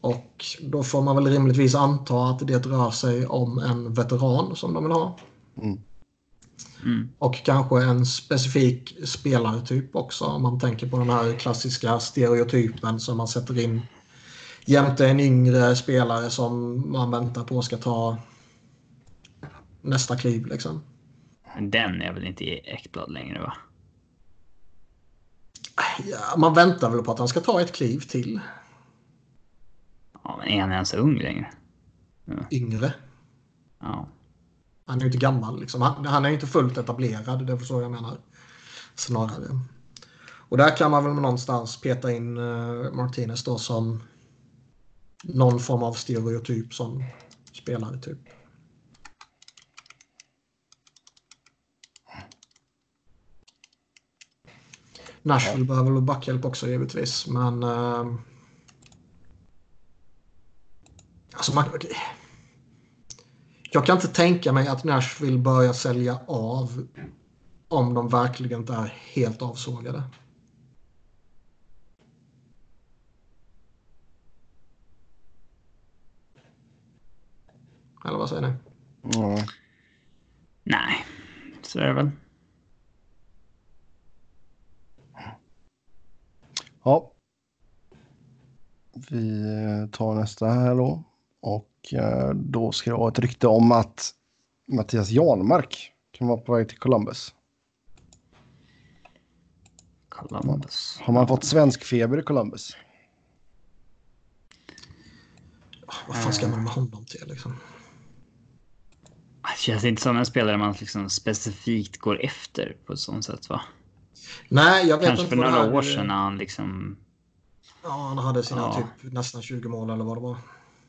S2: Och då får man väl rimligtvis anta att det rör sig om en veteran som de vill ha.
S1: Mm.
S3: Mm.
S2: Och kanske en specifik spelartyp också om man tänker på den här klassiska stereotypen som man sätter in jämte en yngre spelare som man väntar på ska ta nästa kliv liksom.
S3: Den är väl inte i Ekblad längre va?
S2: Ja, man väntar väl på att han ska ta ett kliv till.
S3: Ja, men är han ens ung längre?
S2: Ja. Yngre.
S3: Ja.
S2: Han är ju inte gammal liksom. Han, han är ju inte fullt etablerad, det är så jag menar. Snarare. Och där kan man väl någonstans peta in uh, Martinez då som någon form av stereotyp som spelare typ. Nashville behöver väl backhjälp också givetvis. Men... Uh, alltså man, jag kan inte tänka mig att Nashville börjar sälja av om de verkligen inte är helt avsågade. Eller vad säger ni?
S3: Mm. Nej, så är det väl.
S1: Ja. Vi tar nästa här då. Och eh, då ska jag ha ett rykte om att Mattias Janmark kan vara på väg till Columbus.
S3: Columbus.
S1: Har man fått svensk feber i Columbus?
S2: Vad fan ska man med honom till liksom?
S3: Det känns inte som en spelare man liksom specifikt går efter på ett sånt sätt va?
S2: Nej, jag vet
S3: Kanske
S2: inte
S3: för några
S2: här...
S3: år sedan när han liksom...
S2: Ja, han hade sina
S3: Ja.
S2: typ nästan 20 mål eller vad det var.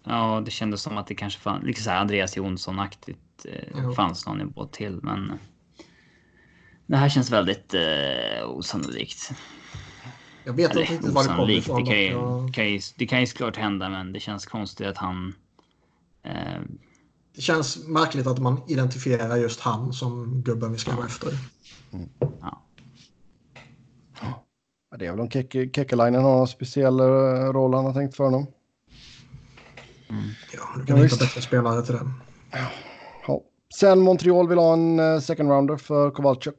S3: Ja, det kändes som att det kanske fanns, liksom så här Andreas Jonsson-aktigt eh, fanns någon nivå till, men eh, det här känns väldigt eh, osannolikt.
S2: Jag vet inte
S3: Eller
S2: riktigt var det kommer ifrån.
S3: det kan, ju, kan ju, det kan ju såklart hända, men det känns konstigt att han... Eh,
S2: Det känns märkligt att man identifierar just han som gubben vi ska gå efter.
S3: ja.
S1: Ja, Det är väl om Keke- Kekalainen har någon speciell eh, roll han har tänkt för honom.
S2: Ja, du
S1: Ja,
S2: kan hitta
S1: visst.
S2: bättre spelare till det.
S1: Ja. Sen Montreal vill ha en eh, second rounder för Kowalczyk.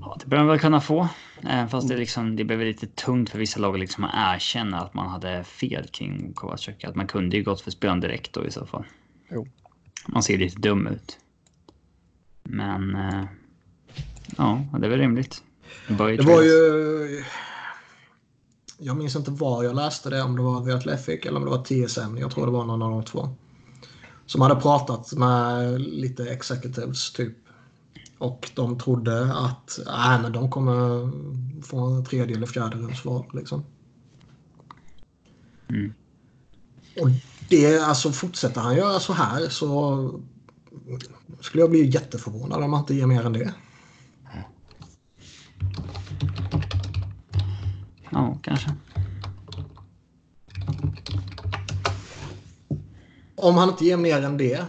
S3: Ja, det bör man väl kunna få. Även fast det, liksom, det blev lite tungt för vissa lag att liksom erkänna att man hade fel kring Kovacic. Att man kunde ju gått för spelaren direkt då i så fall.
S1: Jo.
S3: Man ser lite dum ut. Men... Eh, ja, det är väl rimligt.
S2: Det var ju... Jag minns inte var jag läste det, om det var The Athletic eller om det var TSN. Jag tror det var någon av de två. Som hade pratat med lite executives typ. Och de trodde att äh, men de kommer få en tredje eller fjärde rundsval. Liksom.
S3: Mm.
S2: Och det, alltså fortsätter han göra så här så skulle jag bli jätteförvånad om han inte ger mer än det.
S3: Ja, kanske.
S2: Om han inte ger mer än det,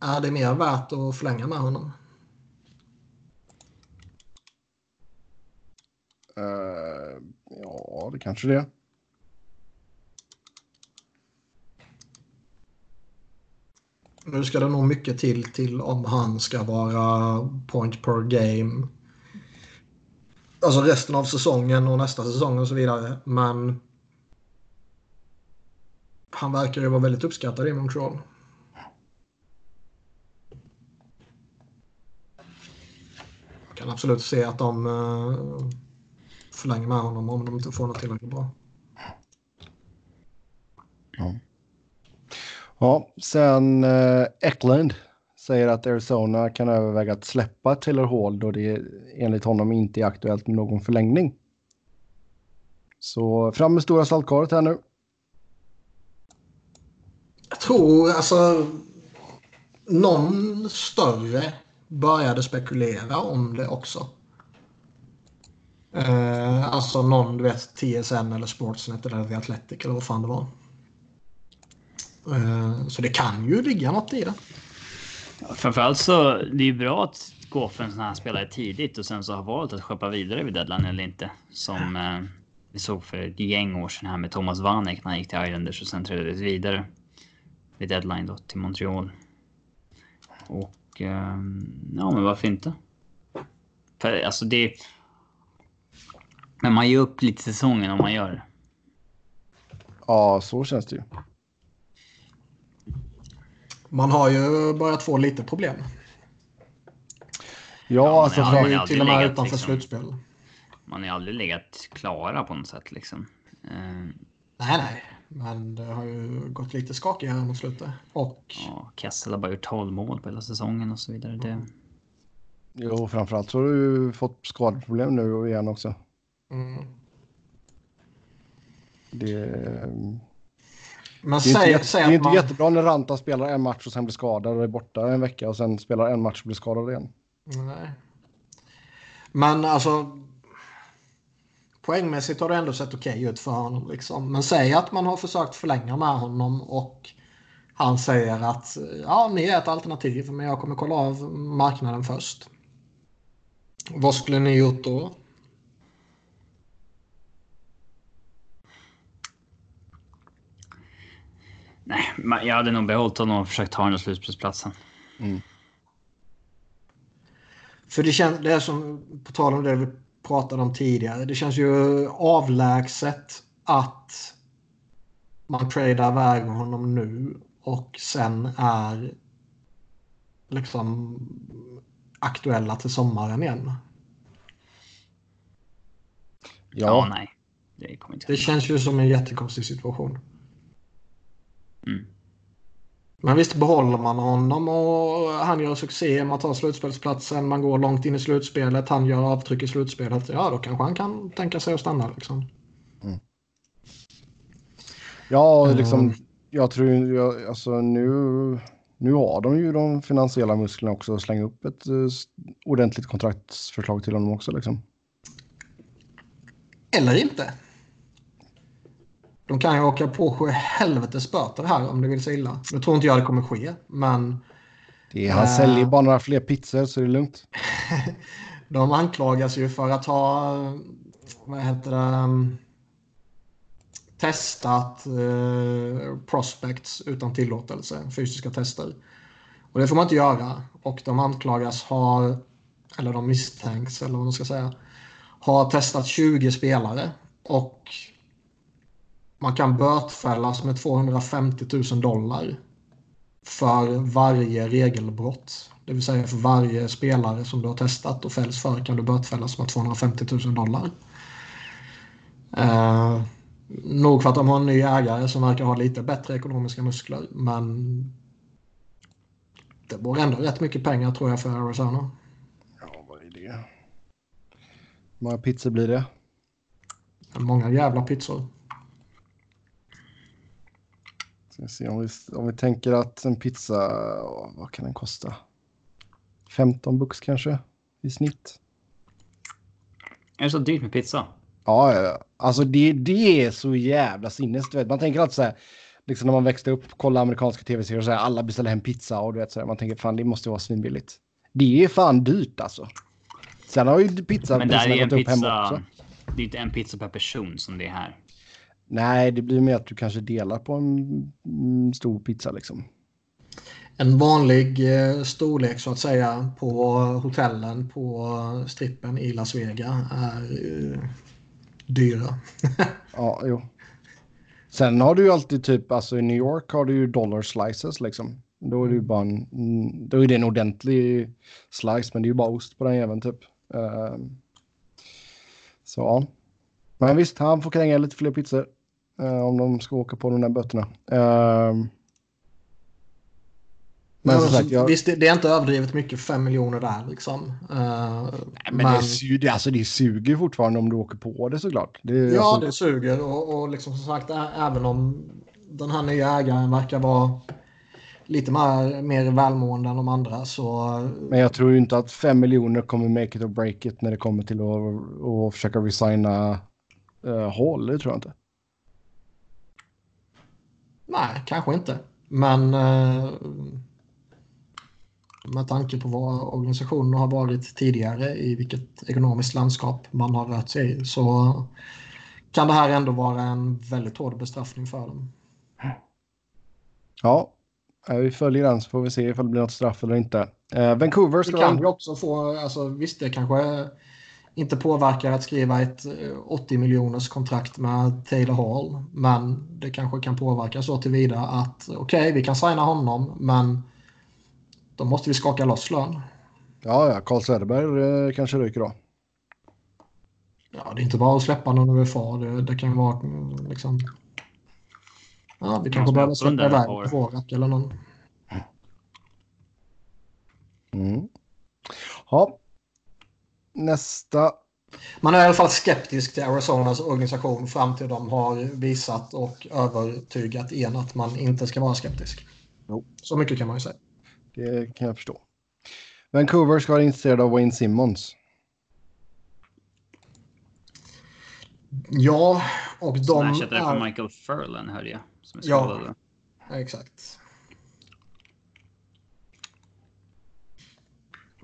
S2: är det mer värt att förlänga med honom?
S1: Uh, ja, det kanske det.
S2: Nu ska det nog mycket till till om han ska vara point per game. Alltså resten av säsongen och nästa säsong och så vidare. Men han verkar ju vara väldigt uppskattad i Montreal. Jag kan absolut se att de eh, förlänger med honom om de inte får något tillräckligt bra.
S1: Ja, sen eh, Eklund säger att Arizona kan överväga att släppa Taylor Hall då det enligt honom inte är aktuellt med någon förlängning. Så fram med stora saltkaret här nu.
S2: Jag tror alltså någon större började spekulera om det också. Eh, alltså någon, du vet, TSN eller Sportsnet eller The Athletic eller vad fan det var. Eh, så det kan ju ligga något i det.
S3: Framförallt så det är ju bra att gå för en sån här spelare tidigt och sen så ha valt att skeppa vidare vid deadline eller inte. Som eh, vi såg för ett gäng år sedan här med Thomas Vanek när han gick till Islanders och sen trädde vidare vid deadline då till Montreal. Och eh, ja, men varför inte? För alltså det. Men man ger upp lite säsongen om man gör det.
S1: Ja, så känns det ju.
S2: Man har ju börjat få lite problem.
S1: Ja, alltså
S3: men
S2: Man
S3: ja,
S2: är
S3: ja.
S2: till och med utanför
S3: liksom-
S2: slutspel.
S3: Man har ju aldrig legat klara på något sätt liksom. Eh,
S2: Nej, nej. Men det har ju gått lite skakigare mot slutet. Och
S3: Ja, Kessel har bara gjort 12 mål på hela säsongen och så vidare. Det,
S1: jo, framförallt så har du ju fått skadeproblem nu igen också.
S2: Mm.
S1: Det,
S2: Men
S1: det är inte,
S2: säg,
S1: jätte,
S2: säg
S1: det är inte
S2: man...
S1: jättebra när Ranta spelar en match och sen blir skadad och är borta en vecka och sen spelar en match och blir skadad igen.
S2: Nej. Men alltså poängmässigt har det ändå sett okej okay ut för honom. Liksom. Men säg att man har försökt förlänga med honom och han säger att ja, ni är ett alternativ men jag kommer kolla av marknaden först. Vad skulle ni gjort då?
S3: Nej, jag hade nog behållit honom och försökt ta den där slutspelsplatsen. Mm.
S2: För det känns, det är som, på tal om det vi pratade om tidigare, det känns ju avlägset att man tradar iväg honom nu och sen är liksom aktuella till sommaren igen.
S3: Ja, ja nej. Det,
S2: det känns ju som en jättekonstig situation.
S3: Mm.
S2: Men visst behåller man honom och han gör succé, man tar slutspelsplatsen, man går långt in i slutspelet, han gör avtryck i slutspelet. Ja, då kanske han kan tänka sig att stanna liksom. Mm.
S1: Ja, liksom, mm. jag tror jag, alltså nu, nu har de ju de finansiella musklerna också att slänga upp ett uh, ordentligt kontraktsförslag till honom också liksom.
S2: Eller inte. De kan ju åka på sju helvetes böter här om det vill sig illa. Nu tror inte jag det kommer ske, men...
S1: Det är, han äh, säljer bara några fler pizzor så det är lugnt.
S2: de anklagas ju för att ha, vad heter det, testat eh, prospects utan tillåtelse, fysiska tester. Och det får man inte göra. Och de anklagas ha, eller de misstänks, eller vad man ska säga, ha testat 20 spelare. Och man kan bötfällas med 250 000 dollar för varje regelbrott. Det vill säga för varje spelare som du har testat och fälls för kan du bötfällas med 250 000 dollar. Eh, nog för att de har en ny ägare som verkar ha lite bättre ekonomiska muskler. Men det var ändå rätt mycket pengar tror jag för Arizona.
S1: Ja, vad är det? Hur många pizzor blir det?
S2: Många jävla pizzor.
S1: Ska se, om, vi, om vi tänker att en pizza, vad kan den kosta? 15 bucks kanske i snitt.
S3: Är det så dyrt med pizza?
S1: Ja, ja. alltså det, det är så jävla sinnes. Du vet. Man tänker alltid så här, liksom när man växte upp, kolla amerikanska tv-serier och så här, alla beställer hem pizza och du vet så här, man tänker fan det måste vara svinbilligt. Det är fan dyrt alltså. Sen har ju pizza
S3: Men där är en pizza, det är inte en pizza per person som det är här.
S1: Nej, det blir mer att du kanske delar på en stor pizza liksom.
S2: En vanlig eh, storlek så att säga på hotellen på strippen i Las Vegas är uh, dyra.
S1: ja, jo. Sen har du ju alltid typ, alltså i New York har du ju dollar slices liksom. Då är det ju bara en, då är det en ordentlig slice, men det är ju bara ost på den även typ. Uh, så. Men visst, han får kränga lite fler pizzor. Uh, om de ska åka på de där böterna. Uh,
S2: men ja, sagt, jag... Visst, det, det, är inte överdrivet mycket, 5 miljoner där liksom. Uh,
S1: Nej, men, men... Det, det, alltså, det suger fortfarande om du åker på det såklart. Det,
S2: ja,
S1: alltså...
S2: det suger och, och liksom som sagt, även om den här nya ägaren verkar vara lite mer, mer välmående än de andra så...
S1: Men jag tror ju inte att 5 miljoner kommer make it or break it när det kommer till att, att försöka resigna uh, Hall, det tror jag inte.
S2: Nej, kanske inte. Men uh, med tanke på vad organisationen har varit tidigare i vilket ekonomiskt landskap man har rört sig i så kan det här ändå vara en väldigt hård bestraffning för dem.
S1: Ja, vi följer den så får vi se ifall det blir något straff eller inte. Eh, Vancouver
S2: ska... Det kan vi också få, alltså visst det kanske inte påverkar att skriva ett 80 eh, miljoners kontrakt med Taylor Hall. Men det kanske kan påverka så tillvida att okej, okay, vi kan signa honom, men då måste vi skaka loss lön.
S1: Ja, ja, Carl Söderberg eh, kanske ryker då.
S2: Ja, det är inte bara att släppa någon UFA. Det, det kan vara mm, liksom... Ja, vi kanske behöver släppa iväg Vorak eller någon.
S1: Mm. Ja, Nästa.
S2: Man är i alla fall skeptisk till Arizonas organisation fram till de har visat och övertygat en att man inte ska vara skeptisk.
S1: Jo.
S2: Så mycket kan man ju säga.
S1: Det kan jag förstå. Vancouver ska vara intresserad av Wayne Simmons.
S2: Ja, och de...
S3: Snatchat
S2: är...
S3: det från Michael Furlan hörde jag. Som är
S2: ja, exakt.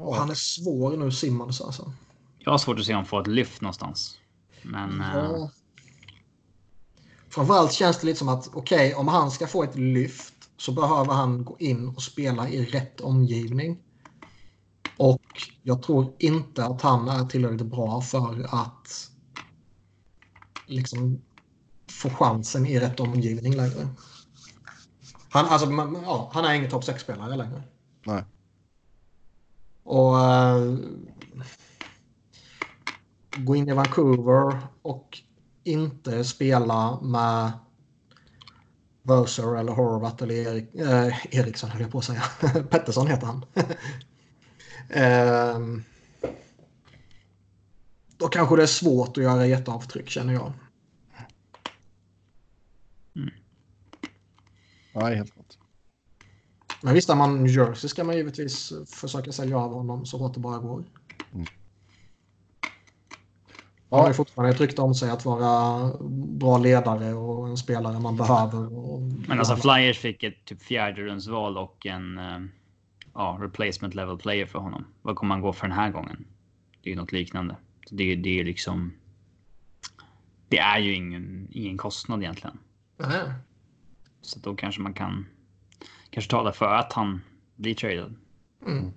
S2: Och han är svår nu, Simmons alltså.
S3: Jag har svårt att se honom få ett lyft någonstans. Men... eh,
S2: Ja. Framförallt känns det lite som att okej, om han ska få ett lyft så behöver han gå in och spela i rätt omgivning. Och jag tror inte att han är tillräckligt bra för att liksom få chansen i rätt omgivning längre. Han, alltså, man- ja, han är ingen topp 6-spelare längre.
S1: Nej.
S2: Och uh, gå in i Vancouver och inte spela med Verser eller Horvat eller Erik, eh, Eriksson höll jag på att säga. Pettersson heter han. eh, då kanske det är svårt att göra jätteavtryck känner jag. Mm.
S1: Nej, helt.
S2: Men visst, är man Jersey ska man givetvis försöka sälja av honom så hårt det bara går. Han har ju fortfarande ett rykte om sig att vara bra ledare och en spelare man behöver. Och
S3: Men alltså Flyers fick ett typ fjärde rundsval och en eh, ja, replacement level player för honom. Vad kommer han gå för den här gången? Det är ju något liknande. Så det, det är liksom. Det är ju ingen, ingen kostnad egentligen.
S2: Nej.
S3: Så då kanske man kan kanske tala för att han blir traded.
S2: Mm.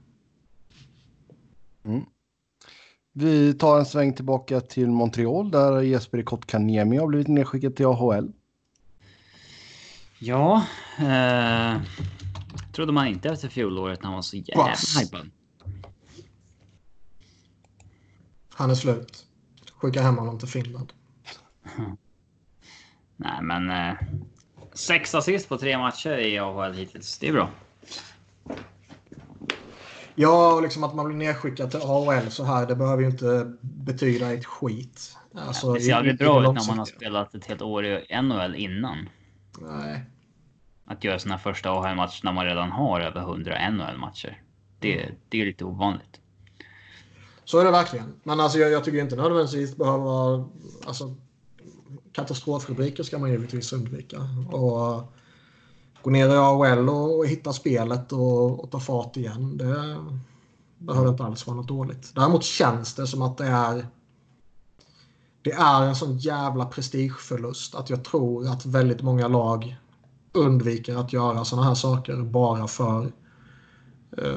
S1: Vi tar en sväng tillbaka till Montreal där Jesper Kotkaniemi har blivit nedskickad till AHL.
S3: Ja, eh, trodde man inte efter fjolåret när han var så jävla hypad.
S2: Han är slut. Skicka hem honom till Finland.
S3: Nej, men eh, sex assist på tre matcher i AHL hittills. Det är bra.
S2: Ja, och liksom att man blir nedskickad till AHL så här, det behöver ju inte betyda ett skit. Alltså,
S3: Det
S2: i-
S3: ser aldrig bra
S2: det
S3: ut när man har spelat ett helt år i NHL innan.
S2: Nej.
S3: Att göra sina första AHL-matcher när man redan har över 100 NHL-matcher. Det, det är lite ovanligt.
S2: Så är det verkligen. Men alltså, jag, jag tycker inte nödvändigtvis behöver. Alltså, katastrofrubriker ska man givetvis undvika. Och eh, gå ner i AHL och, och hitta spelet och, och ta fart igen. Det behöver inte alls vara något dåligt. Däremot känns det som att det är... Det är en sån jävla prestigeförlust att jag tror att väldigt många lag undviker att göra såna här saker bara för eh,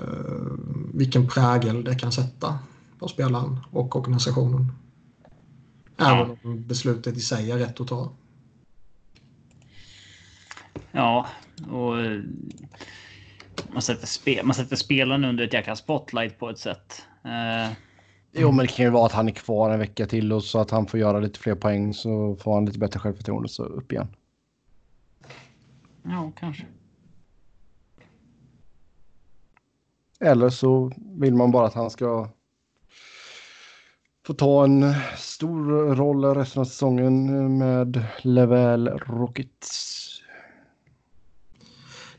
S2: vilken prägel det kan sätta på spelaren och organisationen. Även om beslutet i sig är rätt att ta.
S3: Ja, och eh, man sätter, spe, man sätter spelaren under ett jäkla spotlight på ett sätt. Eh,
S1: Jo, men det kan ju vara att han är kvar en vecka till och så att han får göra lite fler poäng så får han lite bättre självförtroende så upp igen.
S3: ja, kanske.
S1: Eller så vill man bara att han ska få ta en stor roll resten av säsongen med Level Rockets.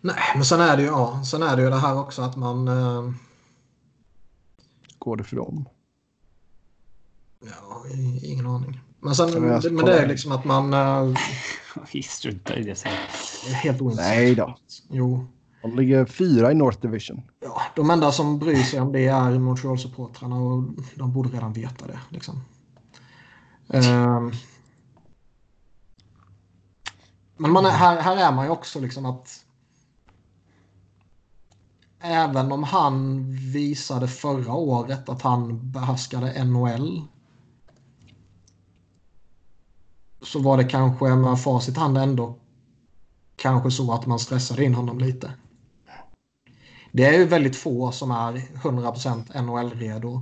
S2: Nej, men sen är det ju, ja, sen är det, ju det här också att man... Eh,
S1: Går det för dem?
S2: ja, ingen aning. Men, sen,
S1: vi alltså
S2: men det är liksom att man... Eh,
S3: Vi struntar i det sen.
S2: är helt ointressant.
S1: Nej då.
S2: Jo.
S1: De ligger fyra i North Division.
S2: Ja, de enda som bryr sig om det är Montreal-supportrarna och de borde redan veta det. Liksom. Um, men man är, här, här är man ju också liksom att även om han visade förra året att han behärskade NHL så var det kanske med facit i hand ändå kanske så att man stressade in honom lite. Det är ju väldigt få som är 100% NHL-redo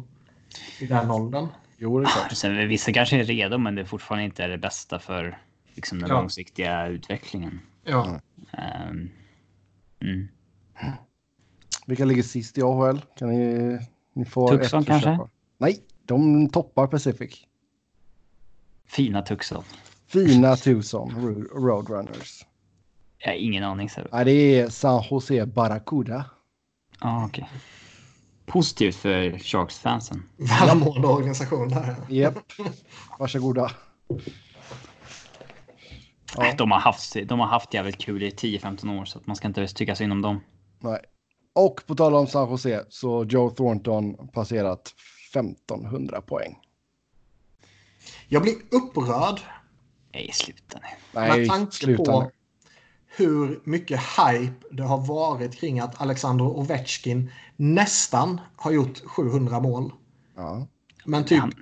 S2: i den åldern.
S1: Jo, det är klart.
S3: Vissa kanske är redo, men det är fortfarande inte det bästa för liksom, den
S2: Ja.
S3: långsiktiga utvecklingen.
S2: Ja.
S3: Ehm, mm.
S1: Vilka ligger sist i AHL? Kan ni, ni få
S3: Tucson
S1: ett
S3: kanske?
S1: Nej, de toppar Pacific.
S3: Fina Tucson.
S1: Fina Tucson Ro- Roadrunners.
S3: Jag har ingen aning. Så.
S1: Nej, det är San Jose Barracuda.
S3: Ah, okej. Positivt för Sharks-fansen.
S2: Välmående organisation där.
S1: Japp. Varsågoda. Ja.
S3: De, har haft, de har haft jävligt kul i 10-15 år så att man ska inte tycka synd om dem.
S1: Nej. Och på tal om San Jose så Joe Thornton passerat 1500 poäng.
S2: Jag blir upprörd
S3: Nej, sluta nu.
S1: Nej,
S2: med tanke
S1: sluta
S2: på
S1: nu.
S2: Hur mycket hype det har varit kring att Alexander Ovechkin nästan har gjort 700 mål.
S1: Ja.
S2: Men typ
S3: Han-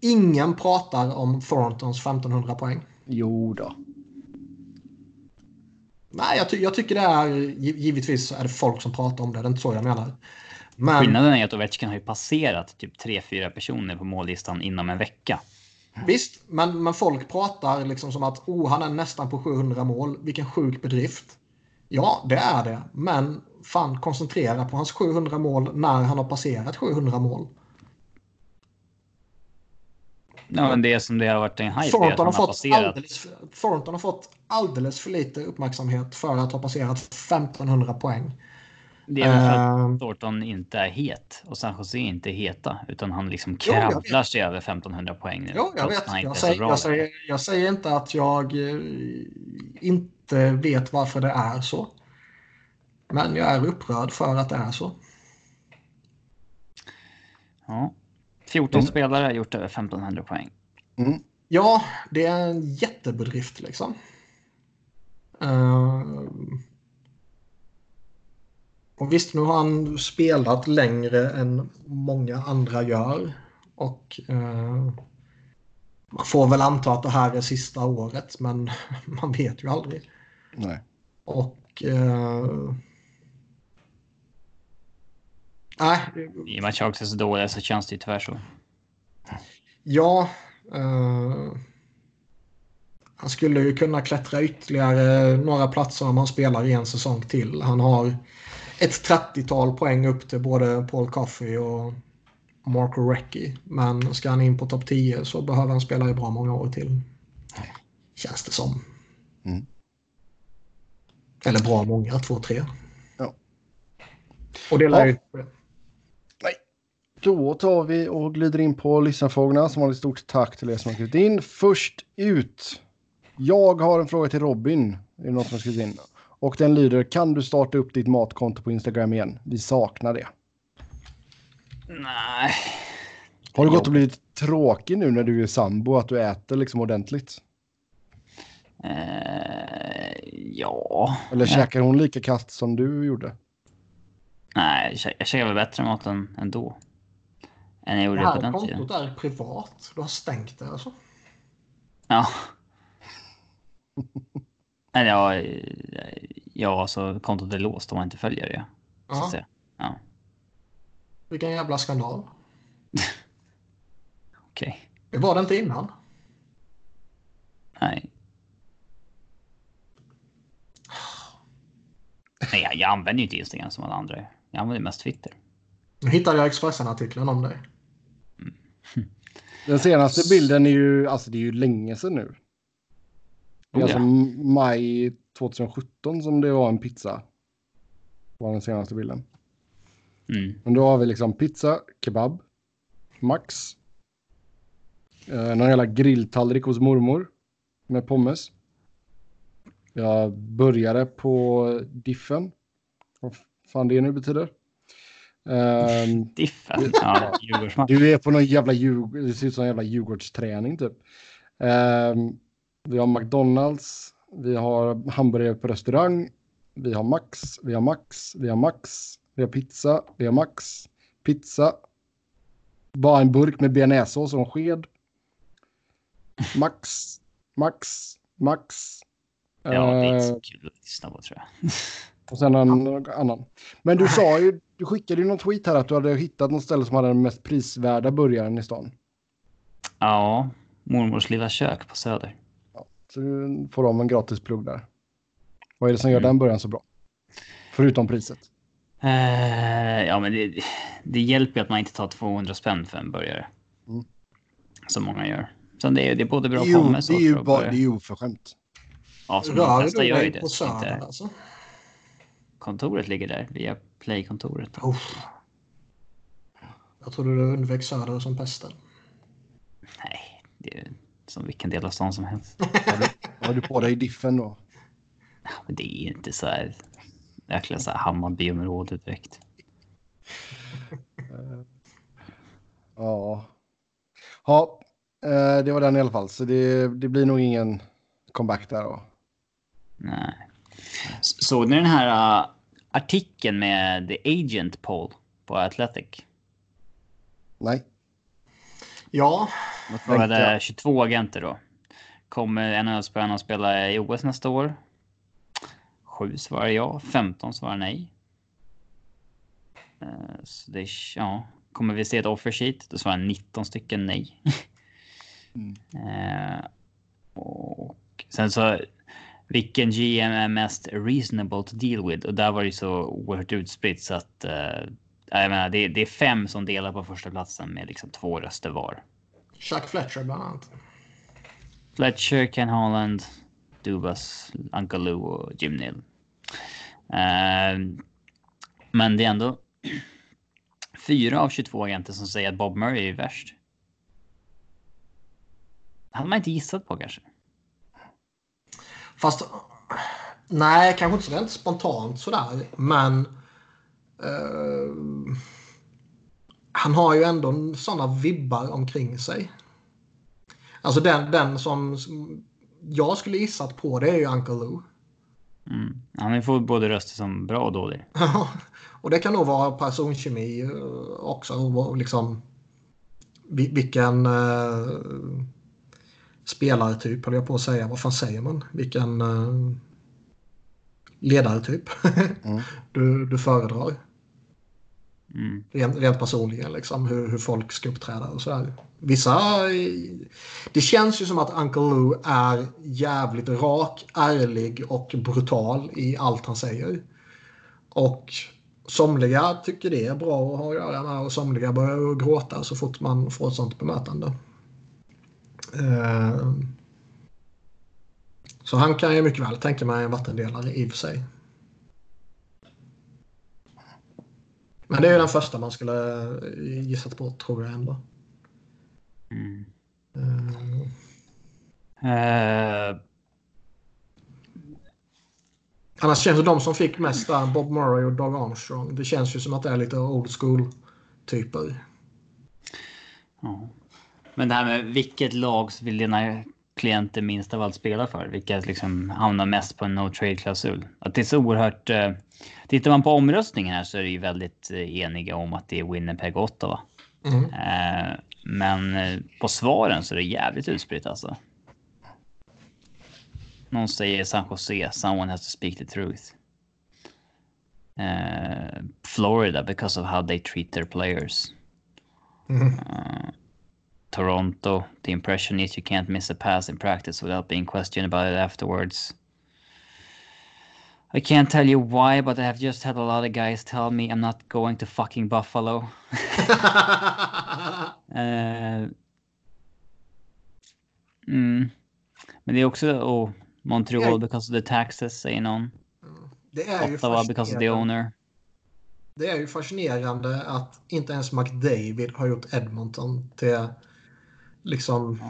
S2: ingen pratar om Thorntons 1500 poäng.
S1: Jo då.
S2: Nej, jag, ty jag tycker det är... giv- Givetvis är det folk som pratar om det. Det är inte så jag menar. Men
S3: Skillnaden är att Ovechkin har ju passerat typ 3-4 personer på mållistan inom en vecka.
S2: Visst, men, men folk pratar liksom som att oh, han är nästan på 700 mål. Vilken sjuk bedrift. Ja, det är det. Men fan, koncentrera på hans 700 mål när han har passerat 700 mål.
S3: Ja, men det som det har varit en hype är
S2: Thornton har, fått alldeles, Thornton har fått alldeles för lite uppmärksamhet för att ha passerat 1500 poäng.
S3: Det är väl för att
S2: Ehm,
S3: Thornton inte är het och San Jose inte är heta utan han liksom kravlar sig över 1500 poäng nu.
S2: Jo, jag vet. Jag säger, jag, säger, jag säger inte att jag eh, inte vet varför det är så. Men jag är upprörd för att det är så.
S3: Ja. 14
S1: Mm.
S3: spelare har gjort över 1500 poäng.
S1: Mm.
S2: Ja, det är en jättebedrift liksom. Ehm, och visst, nu har han spelat längre än många andra gör. Och eh, man får väl anta att det här är sista året, men man vet ju aldrig.
S1: Nej.
S2: Och... Eh, nej,
S3: I och med att Sharks är så dåliga så känns det ju tyvärr så.
S2: Ja. Eh, han skulle ju kunna klättra ytterligare några platser om han spelar i en säsong till. Han har ett 30-tal poäng upp till både Paul Coffey och Marco Recchi. Men ska han in på topp 10 så behöver han spela i bra många år till. Känns det som.
S1: Mm.
S2: Eller bra många, två, tre.
S1: Ja.
S2: Och det lär
S1: Ja.
S2: ju...
S1: Då tar vi och glider in på lyssnarfrågorna som har ett stort tack till er som har skrivit in. Först ut. Jag har en fråga till Robin. Är det någon som har skrivit in? Och den lyder, kan du starta upp ditt matkonto på Instagram igen? Vi saknar det.
S3: Nej.
S1: Har du gått och blivit tråkig nu när du är sambo, att du äter liksom ordentligt?
S3: Eh, ja.
S1: Eller käkar hon lika kast som du gjorde?
S3: Nej, jag kä- jag käkar väl bättre mat än, ändå. Än jag
S2: Det
S3: gjorde på
S2: här
S3: den tiden.
S2: kontot är privat. Du har stängt det alltså.
S3: Ja. Eller ja, ja, alltså kontot är låst om man inte följer det. Så att säga. Ja,
S2: Vilken jävla skandal.
S3: okej.
S2: Det var det inte innan.
S3: Nej. Nej, jag, jag använder ju inte Instagram som alla andra. Jag använder mest Twitter.
S2: Nu hittade jag Expressen-artikeln om dig.
S1: Den senaste bilden är ju, alltså det är ju länge sedan nu. Det är
S3: Oh,
S1: alltså maj 2017 som det var en pizza. Var den senaste bilden.
S3: Mm.
S1: Men då har vi liksom pizza, kebab, max. Eh, någon jävla grilltallrik hos mormor. Med pommes. Jag började på diffen. Vad fan det nu betyder. Ehm,
S3: Diffen. Ja,
S1: du är på någon jävla det ser ut som en jävla Djurgårdsträning typ. Ehm, vi har McDonalds, vi har hamburgare på restaurang, vi har Max, vi har Max, vi har Max, vi har pizza, vi har Max, pizza, bara en burk med bearnaisesås och en sked. Max, Max, Max.
S3: Ja, det är inte
S1: Eh,
S3: så kul att lyssna på tror jag.
S1: och sen en annan. Men du sa ju, du skickade ju någon tweet här att du hade hittat något ställe som hade den mest prisvärda burgaren i stan.
S3: Ja, mormors lilla kök på Söder.
S1: Så du får de en gratis plugg där. Vad är det som gör
S3: Mm.
S1: den början så bra? Förutom priset.
S3: Eh, ja, men det, det hjälper ju att man inte tar 200 spänn för en burgare.
S1: Mm.
S3: Som många gör. Så det är, det är både bra
S1: ju,
S3: pommes
S1: det är
S3: och
S1: ju, bara, det är ju oförskämt.
S3: Ja, som de flesta gör ju det. så Inte,
S2: alltså?
S3: kontoret ligger där via Play-kontoret.
S2: Jag trodde du undvek Söder som pesten.
S3: Nej, det är som vilken del av stan som helst.
S1: Har du, Har du på dig diffen då?
S3: Det är inte så här jäkla så här Hammarbyområde direkt.
S1: Ja. Ja, eh, det var den i alla fall. Så det, det blir nog ingen comeback där då.
S3: Nej. Såg ni den här uh, artikeln med The Agent Paul på Athletic?
S1: Nej.
S2: Ja,
S3: det?
S1: jag.
S3: 22 agenter då. Kommer NHL-spelarna att spela i OS nästa år? 7 svarar ja, 15 svarar nej. Eh, Så det är, ja. Kommer vi se ett offer sheet? Då svarar 19 stycken nej.
S1: Mm.
S3: Eh, och sen så vilken GM är mest reasonable to deal with? Och där var det ju så oerhört utspritt så att eh, jag menar, det, det är fem som delar på första platsen med liksom två röster var.
S2: Chuck Fletcher bland annat.
S3: Fletcher, Ken Holland, Dubas, Uncle Lou och Jim Neal. Eh, men det är ändå fyra av 22 agenter som säger att Bob Murray är värst. hade man inte gissat på kanske.
S2: Fast nej, kanske inte så rent spontant sådär. Men eh, han har ju ändå sådana vibbar omkring sig. Alltså den, den som, som jag skulle gissat på det är ju Uncle Lou.
S3: Mm. Han får både röster som bra och dålig.
S2: och det kan nog vara personkemi eh, också. Och liksom, vi- vilken eh, spelartyp höll jag på att säga. Vad fan säger man? Vilken eh, ledartyp
S1: Mm.
S2: du, du föredrar.
S3: Mm.
S2: Rent, rent personligen, liksom, hur, hur folk ska uppträda och sådär. Vissa... Det känns ju som att Uncle Lou är jävligt rak, ärlig och brutal i allt han säger. Och somliga tycker det är bra att ha att göra med och somliga börjar gråta så fort man får ett sånt bemötande. Eh, så han kan ju mycket väl tänka mig en vattendelare i och för sig. Men det är ju den första man skulle eh, gissat på tror jag ändå.
S3: Mm.
S2: Eh,
S3: Eh,
S2: Annars känns det de som fick mest där, Bob Murray och Doug Armstrong. Det känns ju som att det är lite old school typer.
S3: ja. Men det här med vilket lag vill dina klienter minst av allt spela för? Vilka liksom hamnar mest på en no trade klausul? Att det är så oerhört. Eh, tittar man på omröstningen här så är det ju väldigt eh, eniga om att det är Winnipeg och Ottawa.
S2: Mm.
S3: Eh, men eh, på svaren så är det jävligt utspritt alltså. Någon säger San Jose, someone has to speak the truth. Eh, Florida because of how they treat their players.
S2: Mm.
S3: Toronto, the impression is you can't miss a pass in practice without being questioned about it afterwards. I can't tell you why, but I have just had a lot of guys tell me I'm not going to fucking Buffalo. Eh, mm. Men det är också oh, Montreal because of the taxes, säger någon.
S2: Det är, ju
S3: Ottawa because of the owner.
S2: det är ju fascinerande att inte ens McDavid har gjort Edmonton till liksom...